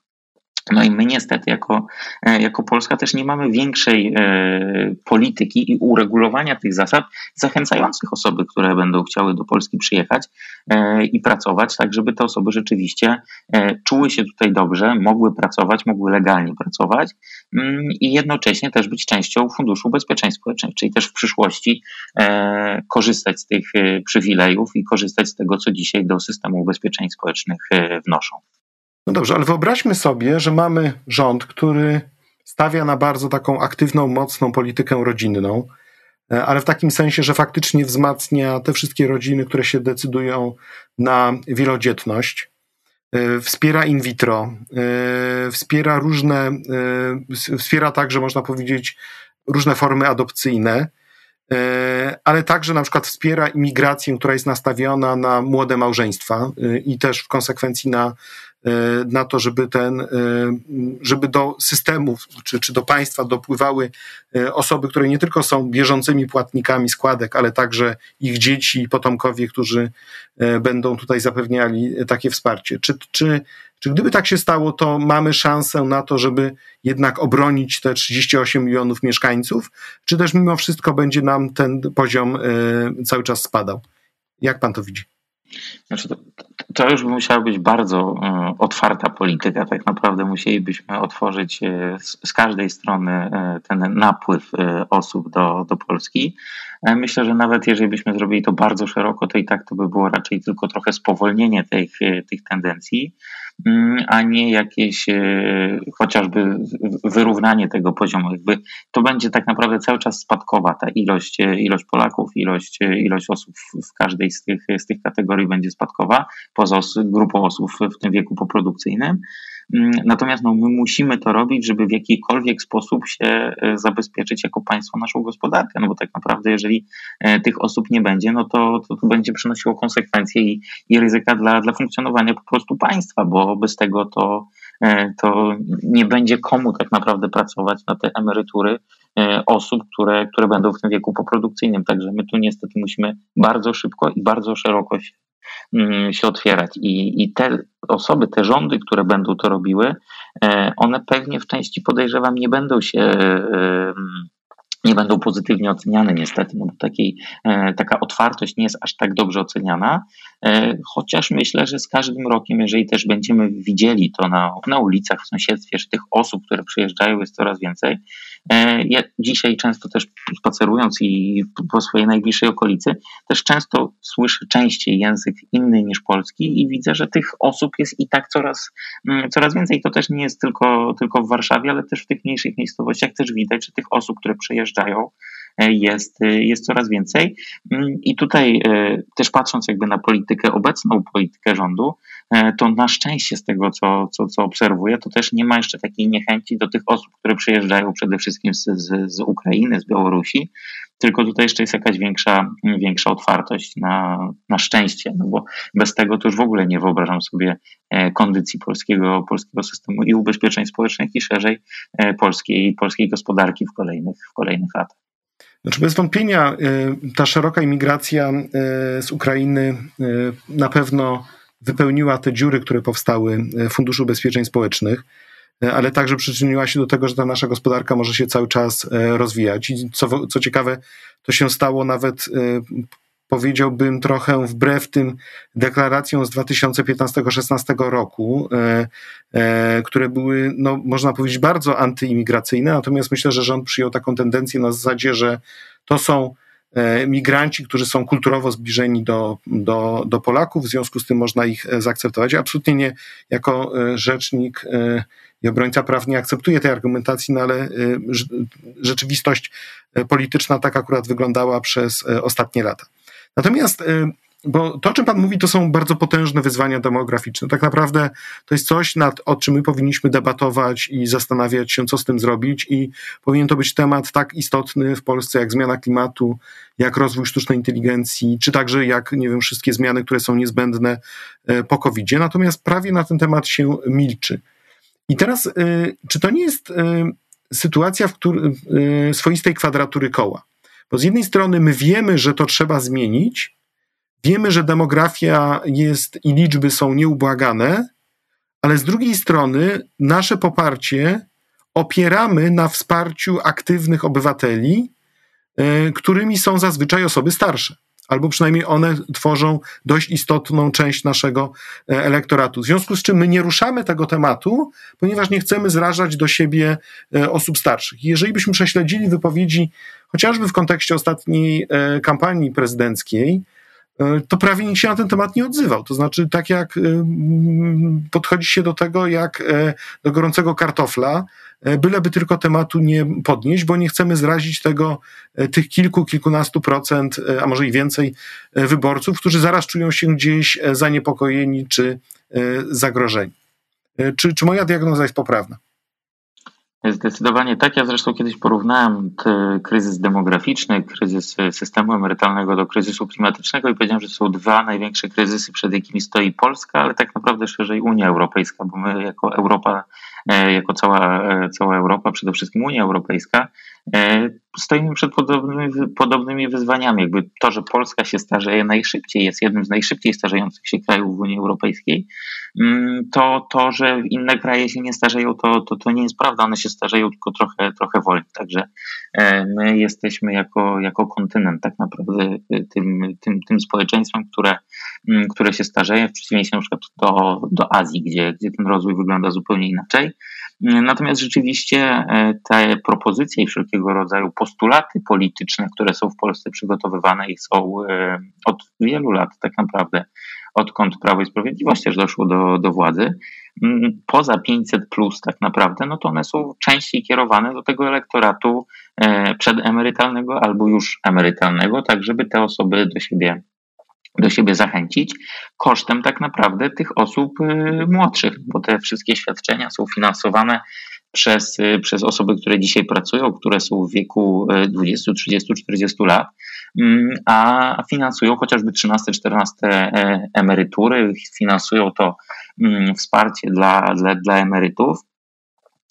C: No i my niestety jako, e, jako Polska też nie mamy większej e, polityki i uregulowania tych zasad zachęcających osoby, które będą chciały do Polski przyjechać e, i pracować, tak żeby te osoby rzeczywiście czuły się tutaj dobrze, mogły pracować, mogły legalnie pracować mm, i jednocześnie też być częścią Funduszu Ubezpieczeń Społecznych, czyli też w przyszłości korzystać z tych przywilejów i korzystać z tego, co dzisiaj do systemu ubezpieczeń społecznych wnoszą.
B: No dobrze, ale wyobraźmy sobie, że mamy rząd, który stawia na bardzo taką aktywną, mocną politykę rodzinną, e, ale w takim sensie, że faktycznie wzmacnia te wszystkie rodziny, które się decydują na wielodzietność, e, wspiera in vitro, e, wspiera różne, wspiera także, można powiedzieć, różne formy adopcyjne, ale także na przykład wspiera imigrację, która jest nastawiona na młode małżeństwa i też w konsekwencji na na to, żeby ten, e, żeby do systemów czy, czy do państwa dopływały e, osoby, które nie tylko są bieżącymi płatnikami składek, ale także ich dzieci i potomkowie, którzy będą tutaj zapewniali takie wsparcie. Czy, czy, czy gdyby tak się stało, to mamy szansę na to, żeby jednak obronić te 38 milionów mieszkańców, czy też mimo wszystko będzie nam ten poziom cały czas spadał? Jak pan to widzi?
C: Znaczy to, to już by musiała być bardzo e, otwarta polityka. Tak naprawdę musielibyśmy otworzyć e, z, każdej strony e, ten napływ osób do, do Polski. Myślę, że nawet jeżeli byśmy zrobili to bardzo szeroko, to i tak to by było raczej tylko trochę spowolnienie tych, tych tendencji. Mm, a nie jakieś e, chociażby wyrównanie tego poziomu. Jakby to będzie tak naprawdę cały czas spadkowa ta ilość, e, ilość Polaków, ilość, e, ilość osób w każdej z tych, z tych kategorii będzie spadkowa, poza grupą osób w tym wieku poprodukcyjnym. Mm, natomiast no, my musimy to robić, żeby w jakikolwiek sposób się e, zabezpieczyć jako państwo naszą gospodarkę, no bo tak naprawdę jeżeli e, tych osób nie będzie, no to, to, to będzie przynosiło konsekwencje i, i ryzyka dla, dla funkcjonowania po prostu państwa, bo bez tego to, e, to nie będzie komu tak naprawdę pracować na te emerytury osób, które, które będą w tym wieku poprodukcyjnym. Także my tu niestety musimy bardzo szybko i bardzo szeroko się się otwierać. I, I te osoby, te rządy, które będą to robiły, e, one pewnie w części podejrzewam nie będą się e, nie będą pozytywnie oceniane niestety, no bo takiej, e, taka otwartość nie jest aż tak dobrze oceniana, e, chociaż myślę, że z każdym rokiem, jeżeli też będziemy widzieli to na, na ulicach, w sąsiedztwie, że tych osób, które przyjeżdżają jest coraz więcej, e, ja dzisiaj często też spacerując i po swojej najbliższej okolicy, też często słyszę częściej język inny niż polski i widzę, że tych osób jest i tak coraz, mm, coraz więcej. To też nie jest tylko, tylko w Warszawie, ale też w tych mniejszych miejscowościach też widać, że tych osób, które przyjeżdżają, e, jest, e, jest coraz więcej. Mm, I tutaj e, też patrząc jakby na politykę, obecną politykę rządu, to na szczęście z tego, co, co, co obserwuję, to też nie ma jeszcze takiej niechęci do tych osób, które przyjeżdżają przede wszystkim z, z, z Ukrainy, z Białorusi, tylko tutaj jeszcze jest jakaś większa, większa otwartość na, na szczęście, no bo bez tego to już w ogóle nie wyobrażam sobie kondycji polskiego, polskiego systemu i ubezpieczeń społecznych i szerzej polskiej, polskiej gospodarki w kolejnych, w kolejnych latach.
B: Znaczy bez wątpienia ta szeroka imigracja z Ukrainy na pewno wypełniła te dziury, które powstały w Funduszu Ubezpieczeń Społecznych, ale także przyczyniła się do tego, że ta nasza gospodarka może się cały czas rozwijać. I co, co ciekawe, to się stało nawet powiedziałbym trochę wbrew tym deklaracjom z 2015-16 roku, e, e, które były, no, można powiedzieć, bardzo antyimigracyjne. Natomiast myślę, że rząd przyjął taką tendencję na zasadzie, że to są e, migranci, którzy są kulturowo zbliżeni do, do, do Polaków, w związku z tym można ich zaakceptować. Absolutnie nie jako rzecznik i obrońca praw nie akceptuje tej argumentacji, no ale rzeczywistość polityczna tak akurat wyglądała przez ostatnie lata. Natomiast bo to, o czym Pan mówi, to są bardzo potężne wyzwania demograficzne. Tak naprawdę to jest coś, nad, o czym my powinniśmy debatować i zastanawiać się, co z tym zrobić, i powinien to być temat tak istotny w Polsce, jak zmiana klimatu, jak rozwój sztucznej inteligencji, czy także jak, nie wiem, wszystkie zmiany, które są niezbędne e, po covid -zie. Natomiast prawie na ten temat się milczy. I teraz, e, czy to nie jest e, sytuacja w swoistej kwadratury koła? Bo z jednej strony my wiemy, że to trzeba zmienić, wiemy, że demografia jest i liczby są nieubłagane, ale z drugiej strony nasze poparcie opieramy na wsparciu aktywnych obywateli, e, którymi są zazwyczaj osoby starsze. Albo przynajmniej one tworzą dość istotną część naszego e, elektoratu. W związku z czym my nie ruszamy tego tematu, ponieważ nie chcemy zrażać do siebie e, osób starszych. Jeżeli byśmy prześledzili wypowiedzi chociażby w kontekście ostatniej kampanii prezydenckiej, to prawie nikt się na ten temat nie odzywał. To znaczy, tak jak e, podchodzi się do tego, jak do gorącego kartofla, byleby tylko tematu nie podnieść, bo nie chcemy zrazić tego tych kilku, kilkunastu procent, a może i więcej wyborców, którzy zaraz czują się gdzieś zaniepokojeni czy zagrożeni. Czy, czy moja diagnoza jest poprawna?
C: Zdecydowanie tak. Ja zresztą kiedyś porównałem kryzys demograficzny, kryzys systemu emerytalnego do kryzysu klimatycznego i powiedziałem, że są dwa największe kryzysy, przed jakimi stoi Polska, ale tak naprawdę szerzej Unia Europejska, bo my jako Europa, e, jako cała, e, cała Europa, przede wszystkim Unia Europejska, e, stoimy przed podobnymi, podobnymi wyzwaniami. Jakby to, że Polska się starzeje najszybciej, jest jednym z najszybciej starzejących się krajów w Unii Europejskiej, mm, to to, że inne kraje się nie starzeją, to, to, to nie jest prawda. One się starzeją tylko trochę, trochę wolniej. Także e, my jesteśmy jako, jako kontynent tak naprawdę e, tym, tym, tym społeczeństwem, które, mm, które się starzeje, w przeciwieństwie na przykład do, do Azji, gdzie, gdzie ten rozwój wygląda zupełnie inaczej. Natomiast rzeczywiście e, te propozycje i wszelkiego rodzaju postulaty polityczne, które są w Polsce przygotowywane i są e, od wielu lat tak naprawdę, odkąd Prawo i Sprawiedliwość też doszło do, do władzy, poza 500 plus tak naprawdę, no to one są częściej kierowane do tego elektoratu e, przedemerytalnego albo już emerytalnego, tak żeby te osoby do siebie do siebie zachęcić, kosztem tak naprawdę tych osób y, młodszych, bo te wszystkie świadczenia są finansowane przez, y, przez osoby, które dzisiaj pracują, które są w wieku 20, 30, 40 lat, mm, a finansują chociażby 13, 14 e, emerytury, finansują to mm, wsparcie dla, dla, dla emerytów.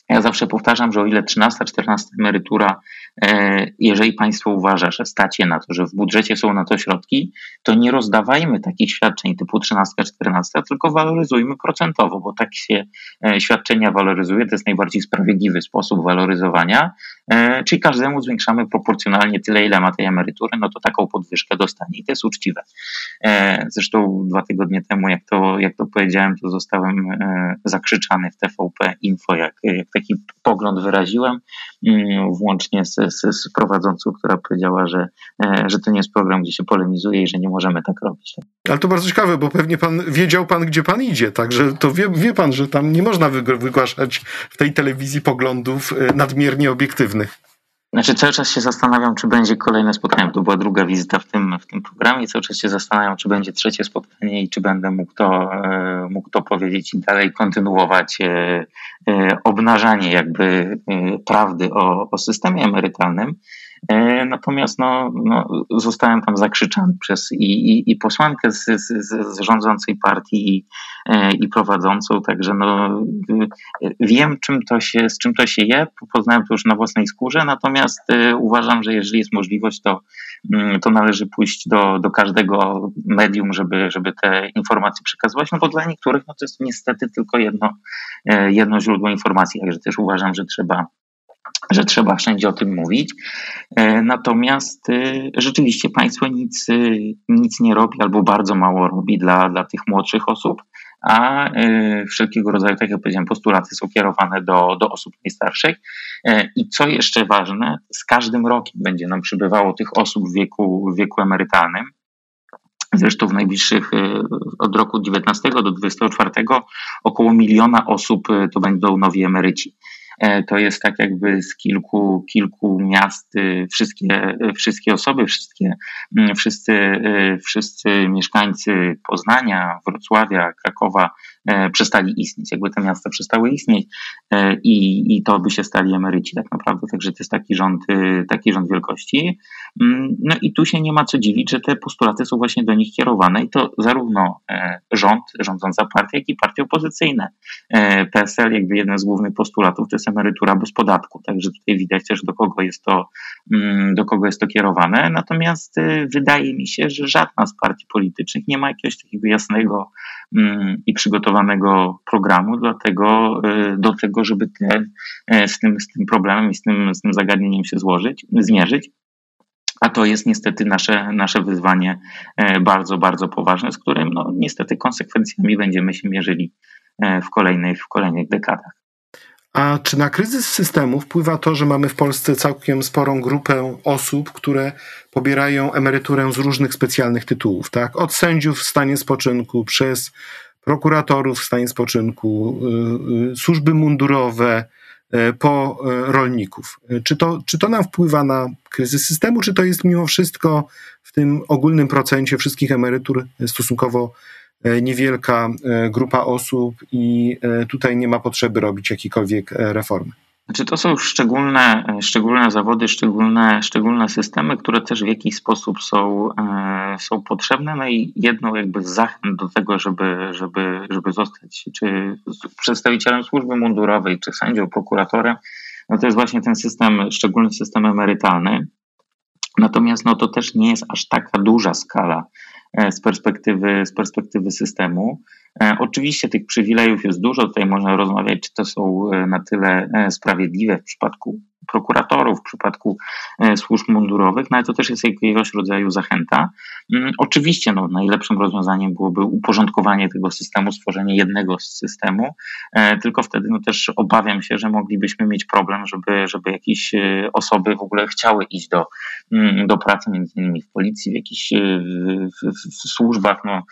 C: Ja zawsze powtarzam, że o ile 13, 14 emerytura E, jeżeli państwo uważa, że stacie na to, że w budżecie są na to środki, to nie rozdawajmy takich świadczeń typu 13, 14, tylko waloryzujmy procentowo, bo tak się e, świadczenia waloryzuje, to jest najbardziej sprawiedliwy sposób waloryzowania, e, czyli każdemu zwiększamy proporcjonalnie tyle, ile ma tej emerytury, no to taką podwyżkę dostanie. I to jest uczciwe. Zresztą dwa tygodnie temu, jak to, jak to powiedziałem, to zostałem zakrzyczany w TVP Info, jak, jak taki pogląd wyraziłem, mm, włącznie z z, z prowadzącą, która powiedziała, że, e, że to nie jest program, gdzie się polemizuje i że nie możemy tak robić.
B: Ale to bardzo ciekawe, bo pewnie pan wiedział pan, gdzie pan idzie, także to wie, wie pan, że tam nie można wygłaszać w tej telewizji poglądów e, nadmiernie obiektywnych.
C: Znaczy cały czas się zastanawiam, czy będzie kolejne spotkanie. To była druga wizyta w tym, w tym programie. Cały czas się zastanawiam, czy będzie trzecie spotkanie i czy będę mógł to, e, mógł to powiedzieć i dalej kontynuować e, e, obnażanie jakby prawdy o, o systemie emerytalnym. E, natomiast no, no, zostałem tam zakrzyczany przez i, i, i posłankę z, z, z, rządzącej partii i, e, i prowadzącą, także no, wiem, czym to się, z czym to się je, poznałem to już na własnej skórze, natomiast e, uważam, że jeżeli jest możliwość, to, mm, to należy pójść do, do każdego medium, żeby, żeby te informacje przekazywać, no bo dla niektórych no, to jest niestety tylko jedno, jedno źródło informacji, także też uważam, że trzeba że trzeba wszędzie o tym mówić. E, natomiast e, rzeczywiście państwo nic, e, nic nie robi albo bardzo mało robi dla, dla tych młodszych osób, a wszelkiego rodzaju, tak jak powiedziałem, postulaty są kierowane do, do osób najstarszych. I co jeszcze ważne, z każdym rokiem będzie nam przybywało tych osób w wieku, w wieku emerytalnym. Zresztą w najbliższych, od roku 19 do 24 około miliona osób to będą nowi emeryci. To jest tak jakby z kilku, kilku miast wszystkie, wszystkie osoby, wszystkie, mm, wszyscy, wszyscy mieszkańcy Poznania, Wrocławia, Krakowa przestali istnieć. Jakby te miasta przestały istnieć i, i to by się stali emeryci tak naprawdę. Także to jest taki rząd, taki rząd wielkości. Mm, no i tu się nie ma co dziwić, że te postulaty są właśnie do nich kierowane i to zarówno e, rząd, rządząca partia, jak i partie opozycyjne. E, PSL, jakby jeden z głównych postulatów, to jest emerytura bez podatku, także tutaj widać też do kogo jest to, mm, do kogo jest to kierowane. Natomiast e, wydaje mi się, że żadna z partii politycznych nie ma jakiegoś takiego jasnego i przygotowanego programu dlatego, do tego, żeby te, z, tym, z tym problemem i z tym, z tym zagadnieniem się złożyć, zmierzyć. A to jest niestety nasze, nasze wyzwanie e, bardzo, bardzo poważne, z którym no, niestety konsekwencjami będziemy się mierzyli e, w kolejnych, w kolejnych dekadach.
B: A czy na kryzys systemu wpływa to, że mamy w Polsce całkiem sporą grupę osób, które pobierają emeryturę z różnych specjalnych tytułów, tak? Od sędziów w stanie spoczynku, przez prokuratorów w stanie spoczynku, y, y, służby mundurowe, E, po rolników. Czy to, czy to nam wpływa na kryzys systemu, czy to jest mimo wszystko w tym ogólnym procencie wszystkich emerytur stosunkowo niewielka grupa osób i tutaj nie ma potrzeby robić jakiejkolwiek reformy?
C: Znaczy to są szczególne, szczególne zawody, szczególne, szczególne systemy, które też w jakiś sposób są, e, są potrzebne. No i jedną jakby z zachęt do tego, żeby, żeby, żeby zostać czy przedstawicielem służby mundurowej, czy sędzią, prokuratorem, no to jest właśnie ten system, szczególny system emerytalny. Natomiast no to też nie jest aż taka duża skala e, z perspektywy, z perspektywy systemu. E, oczywiście tych przywilejów jest dużo, tutaj można rozmawiać, czy to są e, na tyle e, sprawiedliwe w przypadku prokuratorów, w przypadku służb mundurowych, no ale to też jest jakiegoś rodzaju zachęta. Mm, oczywiście no, najlepszym rozwiązaniem byłoby uporządkowanie tego systemu, stworzenie jednego systemu, tylko wtedy no, też obawiam się, że moglibyśmy mieć problem, żeby, żeby jakieś osoby w ogóle chciały iść do, mm, do pracy, między innymi w policji, w jakichś w, w, w służbach, no,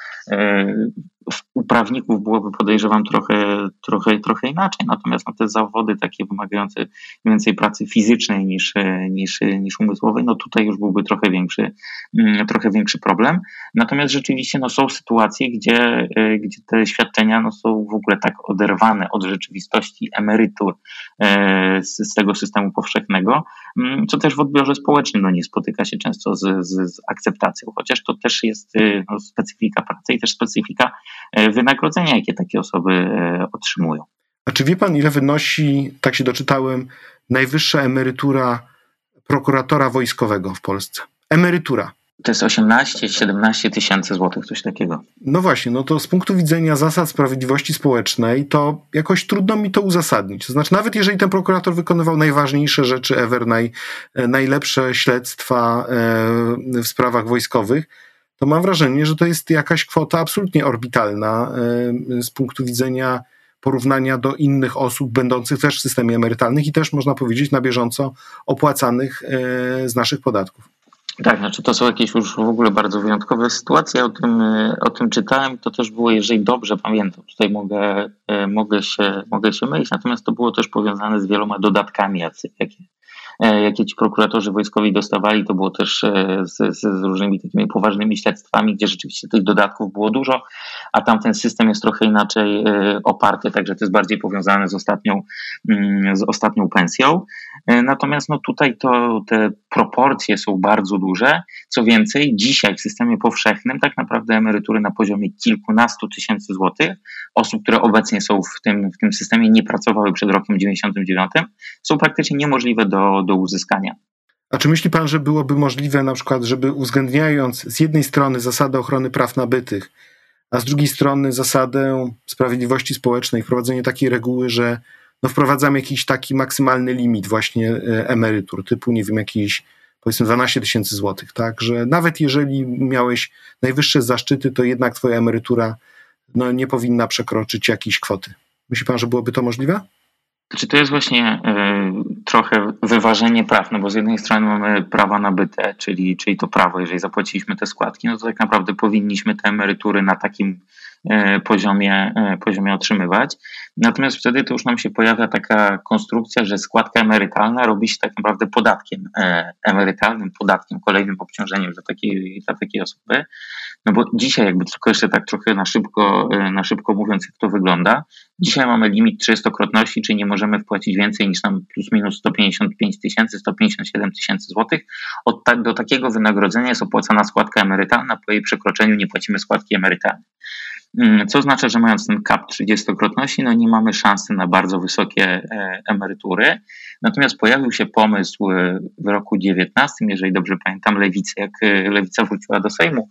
C: u prawników byłoby podejrzewam trochę, trochę, trochę inaczej, natomiast no, te zawody takie wymagające więcej pracy fizycznej niż, niż, niż umysłowej, no tutaj już byłby trochę większy, mm, trochę większy problem. Natomiast rzeczywiście no, są sytuacje, gdzie, e, gdzie te świadczenia no, są w ogóle tak oderwane od rzeczywistości emerytur e, z, z tego systemu powszechnego, mm, co też w odbiorze społecznym no, nie spotyka się często z, z, z akceptacją, chociaż to też jest e, no, specyfika pracy i też specyfika wynagrodzenia, jakie takie osoby otrzymują.
B: A czy wie pan, ile wynosi, tak się doczytałem, najwyższa emerytura prokuratora wojskowego w Polsce? Emerytura.
C: To jest 18-17 tysięcy złotych, coś takiego.
B: No właśnie, no to z punktu widzenia zasad sprawiedliwości społecznej, to jakoś trudno mi to uzasadnić. To znaczy, nawet jeżeli ten prokurator wykonywał najważniejsze rzeczy ever, naj, najlepsze śledztwa e, w sprawach wojskowych, to mam wrażenie, że to jest jakaś kwota absolutnie orbitalna e, z punktu widzenia porównania do innych osób będących też w systemie emerytalnym i też można powiedzieć na bieżąco opłacanych e, z naszych podatków.
C: Tak, znaczy to są jakieś już w ogóle bardzo wyjątkowe sytuacje. O tym, e, o tym czytałem. To też było, jeżeli dobrze pamiętam, tutaj mogę, mogę, się, mogę się mylić, natomiast to było też powiązane z wieloma dodatkami, jakie, jakie ci prokuratorzy wojskowi dostawali, to było też e, z, z, różnymi takimi poważnymi śledztwami, gdzie rzeczywiście tych dodatków było dużo, a tam ten system jest trochę inaczej e, oparty, także to jest bardziej powiązane z ostatnią, mm, z ostatnią pensją. Natomiast no tutaj to te proporcje są bardzo duże. Co więcej, dzisiaj w systemie powszechnym tak naprawdę emerytury na poziomie kilkunastu tysięcy złotych, osób, które obecnie są w tym, w tym systemie, nie pracowały przed rokiem 99, są praktycznie niemożliwe do, do uzyskania.
B: A czy myśli pan, że byłoby możliwe na przykład, żeby uwzględniając z jednej strony zasadę ochrony praw nabytych, a z drugiej strony zasadę sprawiedliwości społecznej, wprowadzenie takiej reguły, że no wprowadzamy jakiś taki maksymalny limit właśnie e, emerytur, typu nie wiem, jakiś powiedzmy 12 tysięcy złotych, tak, że nawet jeżeli miałeś najwyższe zaszczyty, to jednak twoja emerytura no, nie powinna przekroczyć jakiejś kwoty. Myśli pan, że byłoby to możliwe?
C: Czy to jest właśnie y, trochę wyważenie praw, no bo z jednej strony mamy prawa nabyte, czyli, czyli to prawo, jeżeli zapłaciliśmy te składki, no to tak naprawdę powinniśmy te emerytury na takim poziomie, poziomie otrzymywać. Natomiast wtedy to już nam się pojawia taka konstrukcja, że składka emerytalna robi się tak naprawdę podatkiem emerytalnym, podatkiem, kolejnym obciążeniem dla takiej, dla takiej osoby. No bo dzisiaj jakby tylko jeszcze tak trochę na szybko, e, na szybko mówiąc, jak to wygląda. Dzisiaj mamy limit 300-krotności, czyli nie możemy wpłacić więcej niż tam plus minus 155 tysięcy, 157 tysięcy złotych. Od ta, do takiego wynagrodzenia jest opłacana składka emerytalna, po jej przekroczeniu nie płacimy składki emerytalnej. Mm, co oznacza, że mając ten kap 30-krotności, no nie mamy szansy na bardzo wysokie e, emerytury. Natomiast pojawił się pomysł e, w roku 19, jeżeli dobrze pamiętam, lewicy, jak lewica wróciła do Sejmu,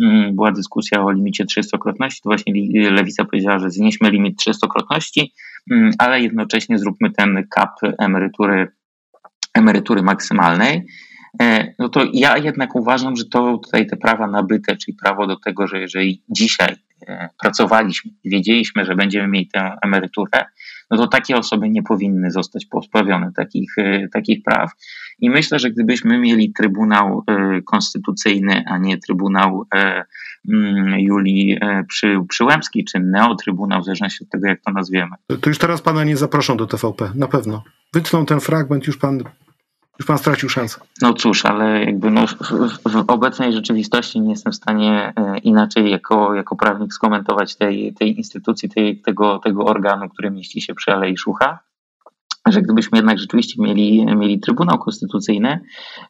C: Mm, była dyskusja o limicie 300-krotności, to właśnie Lewica powiedziała, że znieśmy limit 300-krotności, mm, ale jednocześnie zróbmy ten kap emerytury, emerytury maksymalnej. E, no to ja jednak uważam, że to tutaj te prawa nabyte, czyli prawo do tego, że jeżeli dzisiaj e, pracowaliśmy i wiedzieliśmy, że będziemy mieli tę emeryturę, no to takie osoby nie powinny zostać pozbawione takich, e, takich praw. I myślę, że gdybyśmy mieli Trybunał Konstytucyjny, a nie Trybunał mm, Julii przy, Przyłębskiej, czy Neotrybunał, w zależności od tego, jak to nazwiemy.
B: To już teraz pana nie zaproszą do TVP, na pewno. Wytną ten fragment, już pan już pan stracił szansę.
C: No cóż, ale jakby no, w, obecnej rzeczywistości nie jestem w stanie e, inaczej jako, jako prawnik skomentować tej, tej instytucji, tej, tego, tego organu, który mieści się przy Alei Szucha że gdybyśmy jednak rzeczywiście mieli, mieli Trybunał Konstytucyjny,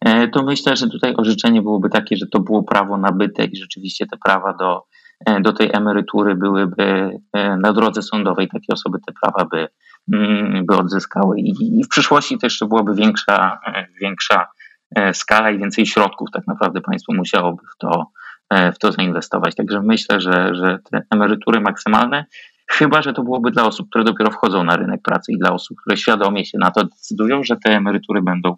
C: e, to myślę, że tutaj orzeczenie byłoby takie, że to było prawo nabyte i rzeczywiście te prawa do, e, do tej emerytury byłyby na drodze sądowej, takie osoby te prawa by, by odzyskały i, w przyszłości to byłaby większa, e, większa e, skala i więcej środków tak naprawdę państwo musiałoby w to, e, w to zainwestować. Także myślę, że, że te emerytury maksymalne, chyba że to byłoby dla osób, które dopiero wchodzą na rynek pracy i dla osób, które świadomie się na to decydują, że te emerytury będą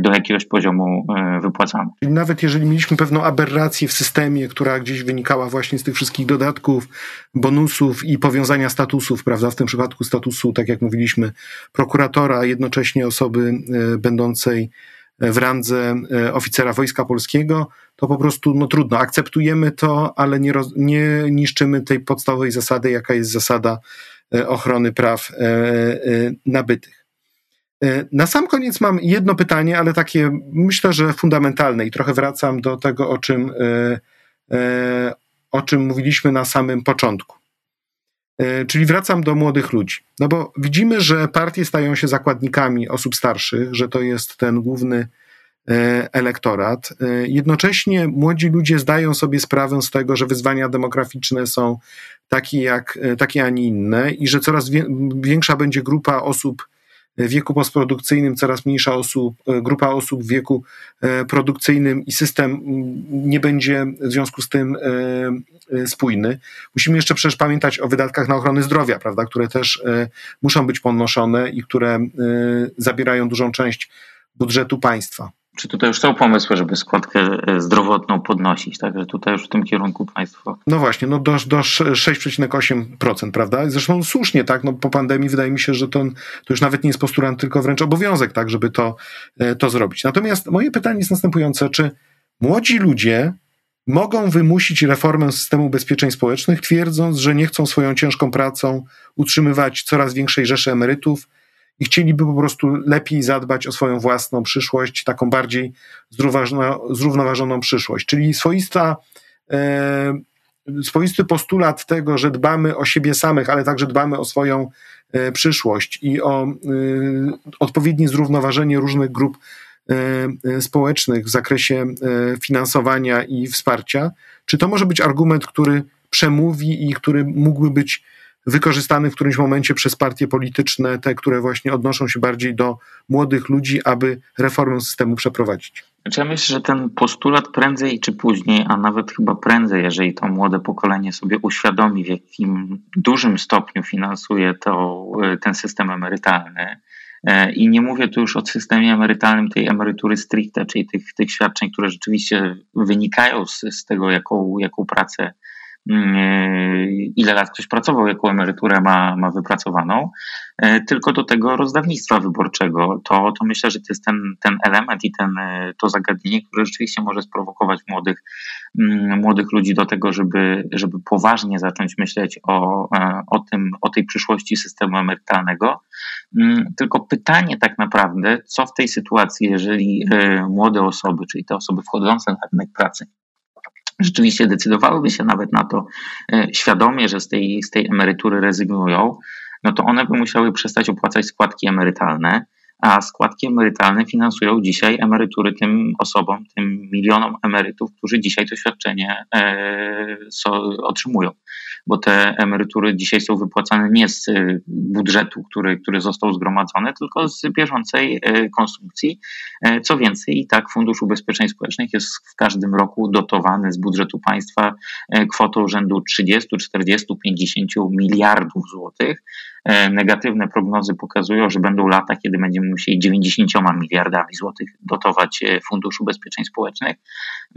C: do jakiegoś poziomu e, wypłacane.
B: Nawet jeżeli mieliśmy pewną aberrację w systemie, która gdzieś wynikała właśnie z tych wszystkich dodatków, bonusów i powiązania statusów, prawda, w tym przypadku statusu, tak jak mówiliśmy, prokuratora, a jednocześnie osoby e, będącej w randze oficera Wojska Polskiego, to po prostu no trudno. Akceptujemy to, ale nie, roz, nie niszczymy tej podstawowej zasady, jaka jest zasada ochrony praw nabytych. E, na sam koniec mam jedno pytanie, ale takie myślę, że fundamentalne i trochę wracam do tego, o czym, e, e, o czym mówiliśmy na samym początku. Czyli wracam do młodych ludzi. No bo widzimy, że partie stają się zakładnikami osób starszych, że to jest ten główny elektorat. Jednocześnie młodzi ludzie zdają sobie sprawę z tego, że wyzwania demograficzne są takie, jak, takie a nie inne i że coraz większa będzie grupa osób wieku postprodukcyjnym coraz mniejsza osób, e, grupa osób w wieku e, produkcyjnym i system nie będzie w związku z tym e, spójny. Musimy jeszcze przecież pamiętać o wydatkach na ochronę zdrowia, prawda, które też muszą być ponoszone i które zabierają dużą część budżetu państwa.
C: Czy tutaj już są pomysły, żeby składkę e, zdrowotną podnosić? Także tutaj już w tym kierunku państwo.
B: No właśnie, no do, do 6,8%, prawda? Zresztą słusznie, tak? No po pandemii wydaje mi się, że to, to już nawet nie jest postulant, tylko wręcz obowiązek, tak, żeby to, e, to zrobić. Natomiast moje pytanie jest następujące: czy młodzi ludzie mogą wymusić reformę systemu ubezpieczeń społecznych, twierdząc, że nie chcą swoją ciężką pracą utrzymywać coraz większej rzeszy emerytów? I chcieliby po prostu lepiej zadbać o swoją własną przyszłość, taką bardziej zrównoważoną przyszłość. Czyli swoista, e, swoisty postulat tego, że dbamy o siebie samych, ale także dbamy o swoją e, przyszłość i o e, odpowiednie zrównoważenie różnych grup e, społecznych w zakresie e, finansowania i wsparcia. Czy to może być argument, który przemówi i który mógłby być wykorzystany w którymś momencie przez partie polityczne, te, które właśnie odnoszą się bardziej do młodych ludzi, aby reformę systemu przeprowadzić.
C: Znaczy ja myślę, że ten postulat prędzej czy później, a nawet chyba prędzej, jeżeli to młode pokolenie sobie uświadomi, w jakim dużym stopniu finansuje to, ten system emerytalny, e, i nie mówię tu już o systemie emerytalnym tej emerytury stricte, czyli tych, tych świadczeń, które rzeczywiście wynikają z, z tego, jaką, jaką pracę ile lat ktoś pracował, jaką emeryturę ma, ma wypracowaną, tylko do tego rozdawnictwa wyborczego. To, to myślę, że to jest ten, ten element i ten, to zagadnienie, które rzeczywiście może sprowokować młodych, mm, młodych ludzi do tego, żeby, żeby poważnie zacząć myśleć o, o, tym, o tej przyszłości systemu emerytalnego. Mm, tylko pytanie tak naprawdę, co w tej sytuacji, jeżeli młode osoby, czyli te osoby wchodzące na rynek pracy, rzeczywiście decydowałyby się nawet na to e, świadomie, że z tej, z tej emerytury rezygnują, no to one by musiały przestać opłacać składki emerytalne, a składki emerytalne finansują dzisiaj emerytury tym osobom, tym milionom emerytów, którzy dzisiaj to świadczenie e, otrzymują. Bo te emerytury dzisiaj są wypłacane nie z e, budżetu, który, który został zgromadzony, tylko z bieżącej e, konsumpcji. Co więcej, i tak Fundusz Ubezpieczeń Społecznych jest w każdym roku dotowany z budżetu państwa kwotą rzędu 30, 40, 50 miliardów złotych. Negatywne prognozy pokazują, że będą lata, kiedy będziemy musieli 90 miliardami złotych dotować e, Fundusz Ubezpieczeń Społecznych.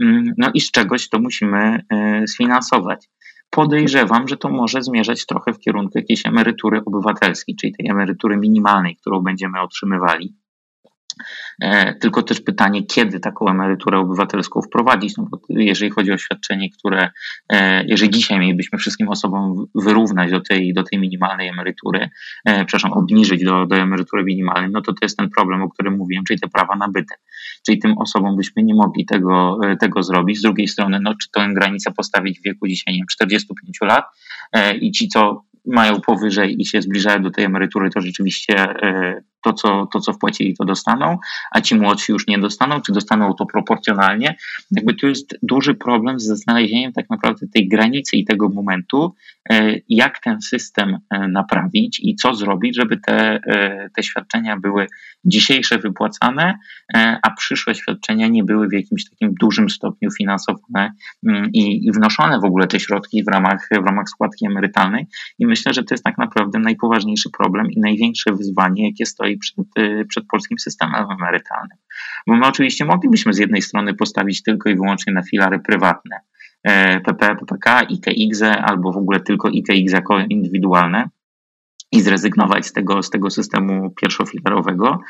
C: Mm, no i z czegoś to musimy e, sfinansować. Podejrzewam, że to może zmierzać trochę w kierunku jakiejś emerytury obywatelskiej, czyli tej emerytury minimalnej, którą będziemy otrzymywali. E, tylko też pytanie, kiedy taką emeryturę obywatelską wprowadzić, no bo jeżeli chodzi o świadczenie, które, e, jeżeli dzisiaj mielibyśmy wszystkim osobom wyrównać do tej, do tej minimalnej emerytury, e, przepraszam, obniżyć do, do emerytury minimalnej, no to to jest ten problem, o którym mówiłem, czyli te prawa nabyte. Czyli tym osobom byśmy nie mogli tego, tego zrobić. Z drugiej strony, no, czy tę granicę postawić w wieku dzisiaj, nie wiem, 45 lat i ci, co mają powyżej i się zbliżają do tej emerytury, to rzeczywiście to, co, to, co wpłacili, to dostaną, a ci młodsi już nie dostaną, czy dostaną to proporcjonalnie. Jakby tu jest duży problem ze znalezieniem tak naprawdę tej granicy i tego momentu, e, jak ten system e, naprawić i co zrobić, żeby te, te świadczenia były dzisiejsze wypłacane, a przyszłe świadczenia nie były w jakimś takim dużym stopniu finansowane mm, i, i wnoszone w ogóle te środki w ramach, w ramach składki emerytalnej. I myślę, że to jest tak naprawdę najpoważniejszy problem i największe wyzwanie, jakie stoi przed, y, przed polskim systemem emerytalnym. Bo my oczywiście moglibyśmy z jednej strony postawić tylko i wyłącznie na filary prywatne, PP, PPK, IKX albo w ogóle tylko IKX jako indywidualne i zrezygnować z tego, z tego systemu pierwszofilarowego,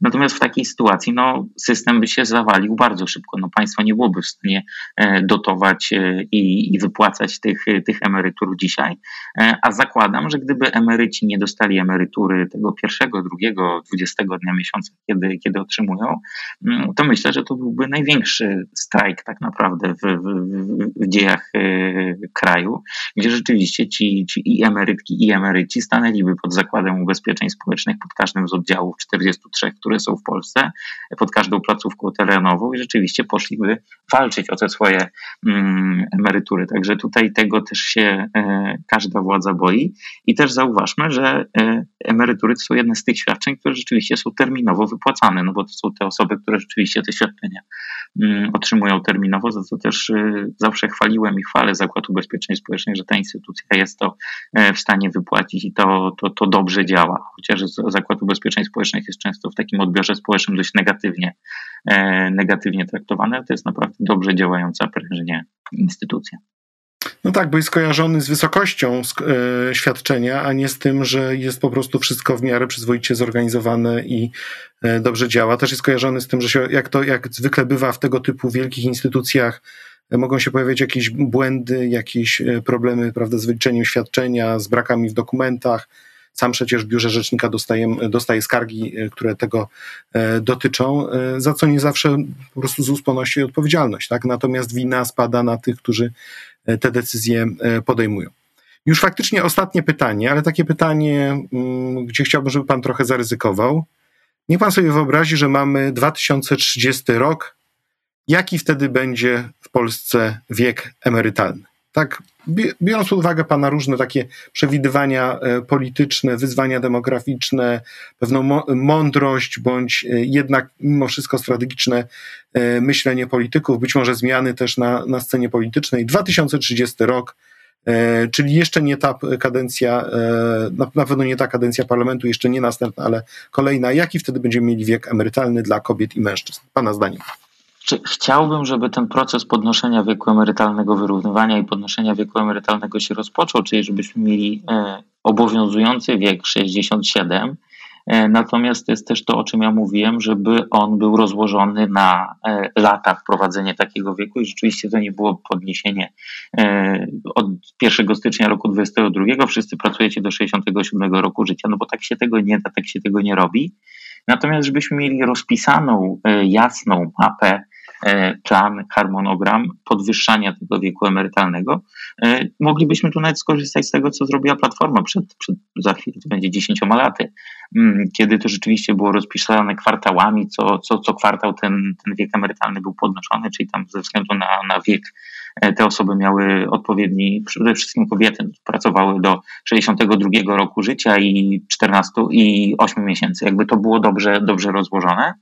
C: Natomiast w takiej sytuacji no, system by się zawalił bardzo szybko. No, państwo nie byłoby w stanie e, dotować e, i, i wypłacać tych, tych emerytur dzisiaj. E, a zakładam, że gdyby emeryci nie dostali emerytury tego pierwszego, drugiego, dwudziestego dnia miesiąca, kiedy, kiedy otrzymują, mm, to myślę, że to byłby największy strajk tak naprawdę w, w, w dziejach kraju, gdzie rzeczywiście ci, ci i emerytki, i emeryci stanęliby pod zakładem ubezpieczeń społecznych pod każdym z oddziałów 43, które są w Polsce, pod każdą placówką terenową i rzeczywiście poszliby walczyć o te swoje mm, emerytury. Także tutaj tego też się e, każda władza boi. I też zauważmy, że e, emerytury to są jedne z tych świadczeń, które rzeczywiście są terminowo wypłacane, no bo to są te osoby, które rzeczywiście te świadczenia mm, otrzymują terminowo, za co też e, zawsze chwaliłem i chwalę Zakład Ubezpieczeń Społecznych, że ta instytucja jest to w stanie wypłacić i to, to, to dobrze działa. Chociaż Zakład Ubezpieczeń Społecznych jest często w takim takim odbiorze społecznym dość negatywnie, e, negatywnie traktowane. To jest naprawdę dobrze działająca prężnie instytucja.
B: No tak, bo jest kojarzony z wysokością e, świadczenia, a nie z tym, że jest po prostu wszystko w miarę przyzwoicie zorganizowane i e, dobrze działa. Też jest kojarzony z tym, że się, jak to jak zwykle bywa w tego typu wielkich instytucjach, mogą się pojawiać jakieś błędy, jakieś problemy prawda, z wyliczeniem świadczenia, z brakami w dokumentach sam przecież w biurze rzecznika dostaję, dostaję skargi, e, które tego e, dotyczą, e, za co nie zawsze po prostu ZUS ponosi odpowiedzialność. Tak? Natomiast wina spada na tych, którzy te decyzje podejmują. Już faktycznie ostatnie pytanie, ale takie pytanie, mm, gdzie chciałbym, żeby pan trochę zaryzykował. Niech pan sobie wyobrazi, że mamy 2030 rok. Jaki wtedy będzie w Polsce wiek emerytalny? Tak, biorąc pod uwagę Pana różne takie przewidywania e, polityczne, wyzwania demograficzne, pewną mądrość, bądź e, jednak mimo wszystko strategiczne e, myślenie polityków, być może zmiany też na, na scenie politycznej. 2030 rok, czyli jeszcze nie ta kadencja, na pewno nie ta kadencja parlamentu, jeszcze nie następna, ale kolejna. Jaki wtedy będziemy mieli wiek emerytalny dla kobiet i mężczyzn? Pana zdaniem.
C: Chciałbym, żeby ten proces podnoszenia wieku emerytalnego, wyrównywania i podnoszenia wieku emerytalnego się rozpoczął, czyli żebyśmy mieli e, obowiązujący wiek 67, e, Natomiast jest też to, o czym ja mówiłem, żeby on był rozłożony na e, lata wprowadzenie takiego wieku. I rzeczywiście to nie było podniesienie od 1 stycznia roku 2022, wszyscy pracujecie do 67 roku życia, no bo tak się tego nie da, tak się tego nie robi. Natomiast żebyśmy mieli rozpisaną, jasną mapę plan, harmonogram podwyższania tego wieku emerytalnego. E, moglibyśmy tu nawet skorzystać z tego, co zrobiła Platforma przed, przed za chwilę, to będzie dziesięcioma laty, mm, kiedy to rzeczywiście było rozpisane kwartałami, co, co, co kwartał ten, ten wiek emerytalny był podnoszony, czyli tam ze względu na, na wiek e, te osoby miały odpowiedni, przede wszystkim kobiety pracowały do 62 roku życia i 14 i 8 miesięcy. Jakby to było dobrze, dobrze rozłożone.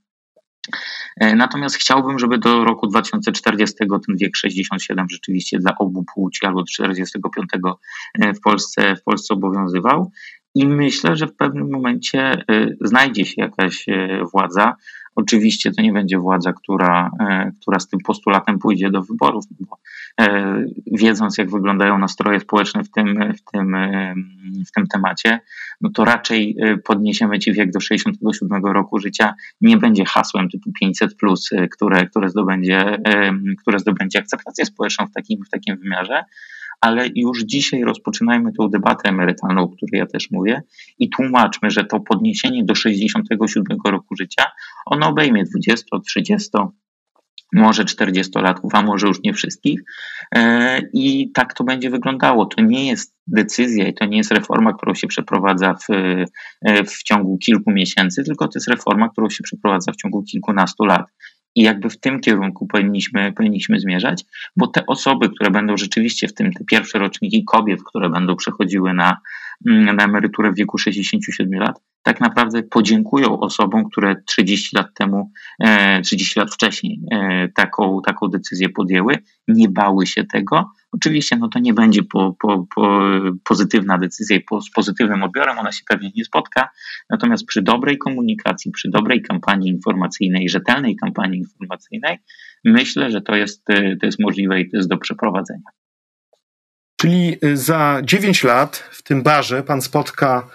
C: E, natomiast chciałbym, żeby do roku 2040 ten wiek 67 rzeczywiście dla obu płci albo 45 e, w Polsce, w Polsce obowiązywał. I myślę, że w pewnym momencie e, znajdzie się jakaś władza, Oczywiście to nie będzie władza, która, e, która z tym postulatem pójdzie do wyborów, bo e, wiedząc, jak wyglądają nastroje społeczne w tym, w tym, e, w tym temacie, no to raczej podniesiemy ci wiek do 67 roku życia. Nie będzie hasłem typu 500, plus, które, które, zdobędzie, które zdobędzie akceptację społeczną w takim, w takim wymiarze ale już dzisiaj rozpoczynajmy tę debatę emerytalną, o której ja też mówię, i tłumaczmy, że to podniesienie do 67 roku życia, ono obejmie 20, 30, może 40-latków, a może już nie wszystkich. E, I tak to będzie wyglądało. To nie jest decyzja i to nie jest reforma, którą się przeprowadza w, e, w ciągu kilku miesięcy, tylko to jest reforma, którą się przeprowadza w ciągu kilkunastu lat. I jakby w tym kierunku powinniśmy, powinniśmy zmierzać, bo te osoby, które będą rzeczywiście w tym, te pierwsze roczniki kobiet, które będą przechodziły na, mm, na emeryturę w wieku 67 lat, tak naprawdę podziękują osobom, które 30 lat temu, 30 e, lat wcześniej e, taką, taką decyzję podjęły, nie bały się tego. Oczywiście no to nie będzie po, po, po pozytywna decyzja po, z pozytywnym odbiorem, ona się pewnie nie spotka, natomiast przy dobrej komunikacji, przy dobrej kampanii informacyjnej, rzetelnej kampanii informacyjnej, myślę, że to jest, e, to jest możliwe i to jest do przeprowadzenia.
B: Czyli za 9 lat w tym barze pan spotka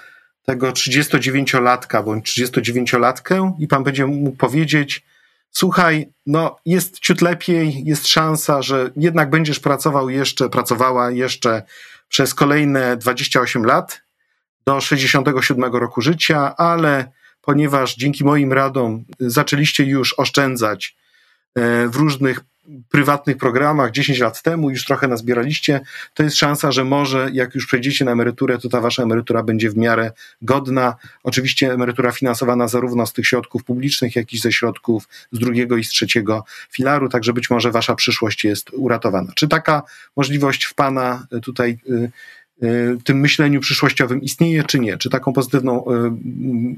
B: tego 39-latka bądź 39-latkę i pan będzie mógł powiedzieć: Słuchaj, no jest ciut lepiej, jest szansa, że jednak będziesz pracował jeszcze, pracowała jeszcze przez kolejne 28 lat do 67 roku życia, ale ponieważ dzięki moim radom zaczęliście już oszczędzać e, w różnych prywatnych programach 10 lat temu, już trochę nazbieraliście, to jest szansa, że może jak już przejdziecie na emeryturę, to ta wasza emerytura będzie w miarę godna. Oczywiście emerytura finansowana zarówno z tych środków publicznych, jak i ze środków z drugiego i z trzeciego filaru, także być może wasza przyszłość jest uratowana. Czy taka możliwość w pana tutaj y, tym myśleniu przyszłościowym istnieje, czy nie? Czy taką pozytywną y,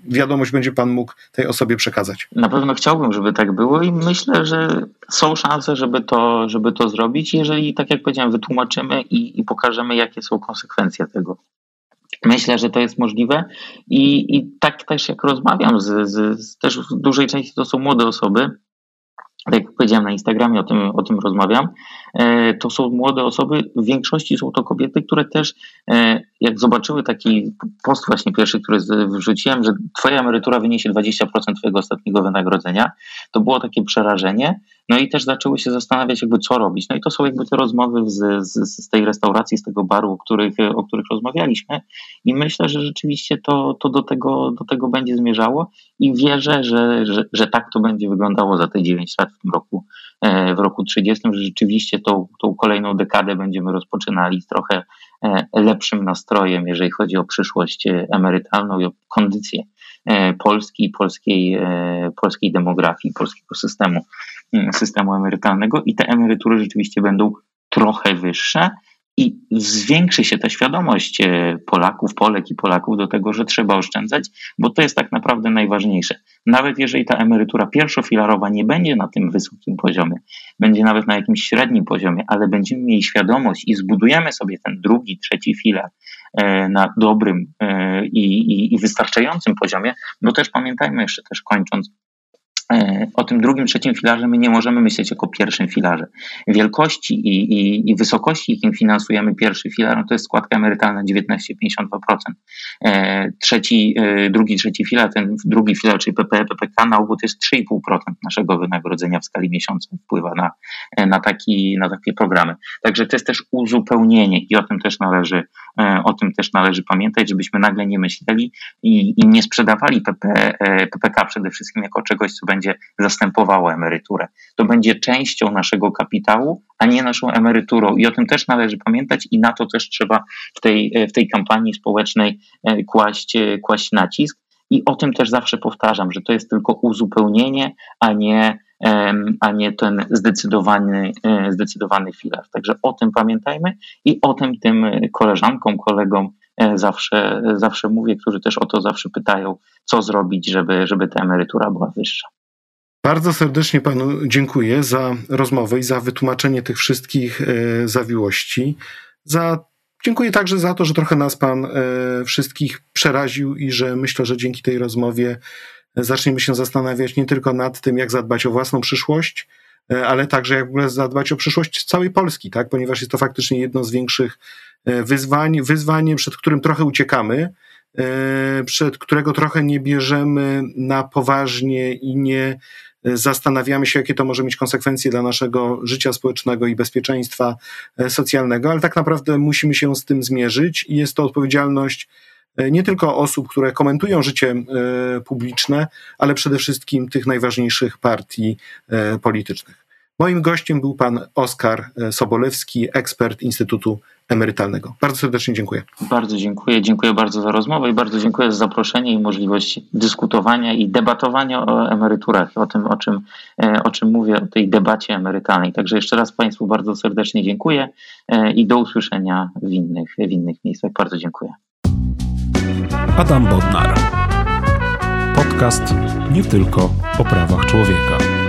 B: wiadomość będzie Pan mógł tej osobie przekazać?
C: Na pewno chciałbym, żeby tak było i myślę, że są szanse, żeby to, żeby to zrobić, jeżeli, tak jak powiedziałem, wytłumaczymy i, i pokażemy, jakie są konsekwencje tego. Myślę, że to jest możliwe i, i tak też jak rozmawiam z, z, z też w dużej części to są młode osoby, tak jak powiedziałem na Instagramie, o tym, o tym rozmawiam, e, to są młode osoby, w większości są to kobiety, które też, e, jak zobaczyły taki post właśnie pierwszy, który wrzuciłem, że twoja emerytura wyniesie 20% twojego ostatniego wynagrodzenia, to było takie przerażenie, no i też zaczęły się zastanawiać jakby co robić. No i to są jakby te rozmowy z, z, z tej restauracji, z tego baru, o których, o których rozmawialiśmy. I myślę, że rzeczywiście to, to do, tego, do tego będzie zmierzało. I wierzę, że, że, że tak to będzie wyglądało za te 9 lat w tym roku, e, w roku 30, że rzeczywiście tą, tą kolejną dekadę będziemy rozpoczynali z trochę e, lepszym nastrojem, jeżeli chodzi o przyszłość e, emerytalną i o kondycję Polski, polskiej, polskiej demografii, polskiego systemu, systemu emerytalnego. I te emerytury rzeczywiście będą trochę wyższe, i zwiększy się ta świadomość e, Polaków, Polek i Polaków do tego, że trzeba oszczędzać, bo to jest tak naprawdę najważniejsze. Nawet jeżeli ta emerytura pierwszofilarowa nie będzie na tym wysokim poziomie, będzie nawet na jakimś średnim poziomie, ale będziemy mieli świadomość i zbudujemy sobie ten drugi, trzeci filar e, na dobrym e, i, i, i wystarczającym poziomie, bo też pamiętajmy jeszcze też kończąc, o tym drugim, trzecim filarze my nie możemy myśleć jako pierwszym filarze. Wielkości i, i, i wysokości, jakim finansujemy pierwszy filar, no to jest składka emerytalna 19,52%. E, trzeci, e, drugi, trzeci filar, ten drugi filar, czyli PPE, PPK na ogół to jest 3,5% naszego wynagrodzenia w skali miesiąca wpływa na, na, taki, na takie programy. Także to jest też uzupełnienie i o tym też należy, o tym też należy pamiętać, żebyśmy nagle nie myśleli i, i nie sprzedawali PP, PPK przede wszystkim jako czegoś, co będzie będzie zastępowało emeryturę. To będzie częścią naszego kapitału, a nie naszą emeryturą. I o tym też należy pamiętać i na to też trzeba w tej, w tej kampanii społecznej e, kłaść, e, kłaść nacisk. I o tym też zawsze powtarzam, że to jest tylko uzupełnienie, a nie, a nie ten zdecydowany, e, zdecydowany filar. Także o tym pamiętajmy i o tym tym koleżankom, kolegom zawsze, zawsze mówię, którzy też o to zawsze pytają, co zrobić, żeby, żeby ta emerytura była wyższa.
B: Bardzo serdecznie panu dziękuję za rozmowę i za wytłumaczenie tych wszystkich e, zawiłości. Za, dziękuję także za to, że trochę nas pan e, wszystkich przeraził i że myślę, że dzięki tej rozmowie zaczniemy się zastanawiać nie tylko nad tym, jak zadbać o własną przyszłość, e, ale także jak w ogóle zadbać o przyszłość całej Polski, tak? ponieważ jest to faktycznie jedno z większych wyzwań, wyzwanie, przed którym trochę uciekamy, przed którego trochę nie bierzemy na poważnie i nie zastanawiamy się, jakie to może mieć konsekwencje dla naszego życia społecznego i bezpieczeństwa e, socjalnego, ale tak naprawdę musimy się z tym zmierzyć i jest to odpowiedzialność e, nie tylko osób, które komentują życie e, publiczne, ale przede wszystkim tych najważniejszych partii politycznych. Moim gościem był pan Oskar Sobolewski, ekspert Instytutu emerytalnego. Bardzo serdecznie dziękuję.
C: Bardzo dziękuję. Dziękuję bardzo za rozmowę i bardzo dziękuję za zaproszenie i możliwość dyskutowania i debatowania o emeryturach, o tym, o czym, e, o czym mówię, o tej debacie emerytalnej. Także jeszcze raz Państwu bardzo serdecznie dziękuję e, i do usłyszenia w innych, w innych miejscach. Bardzo dziękuję.
A: Adam Bodnar. Podcast nie tylko o prawach człowieka.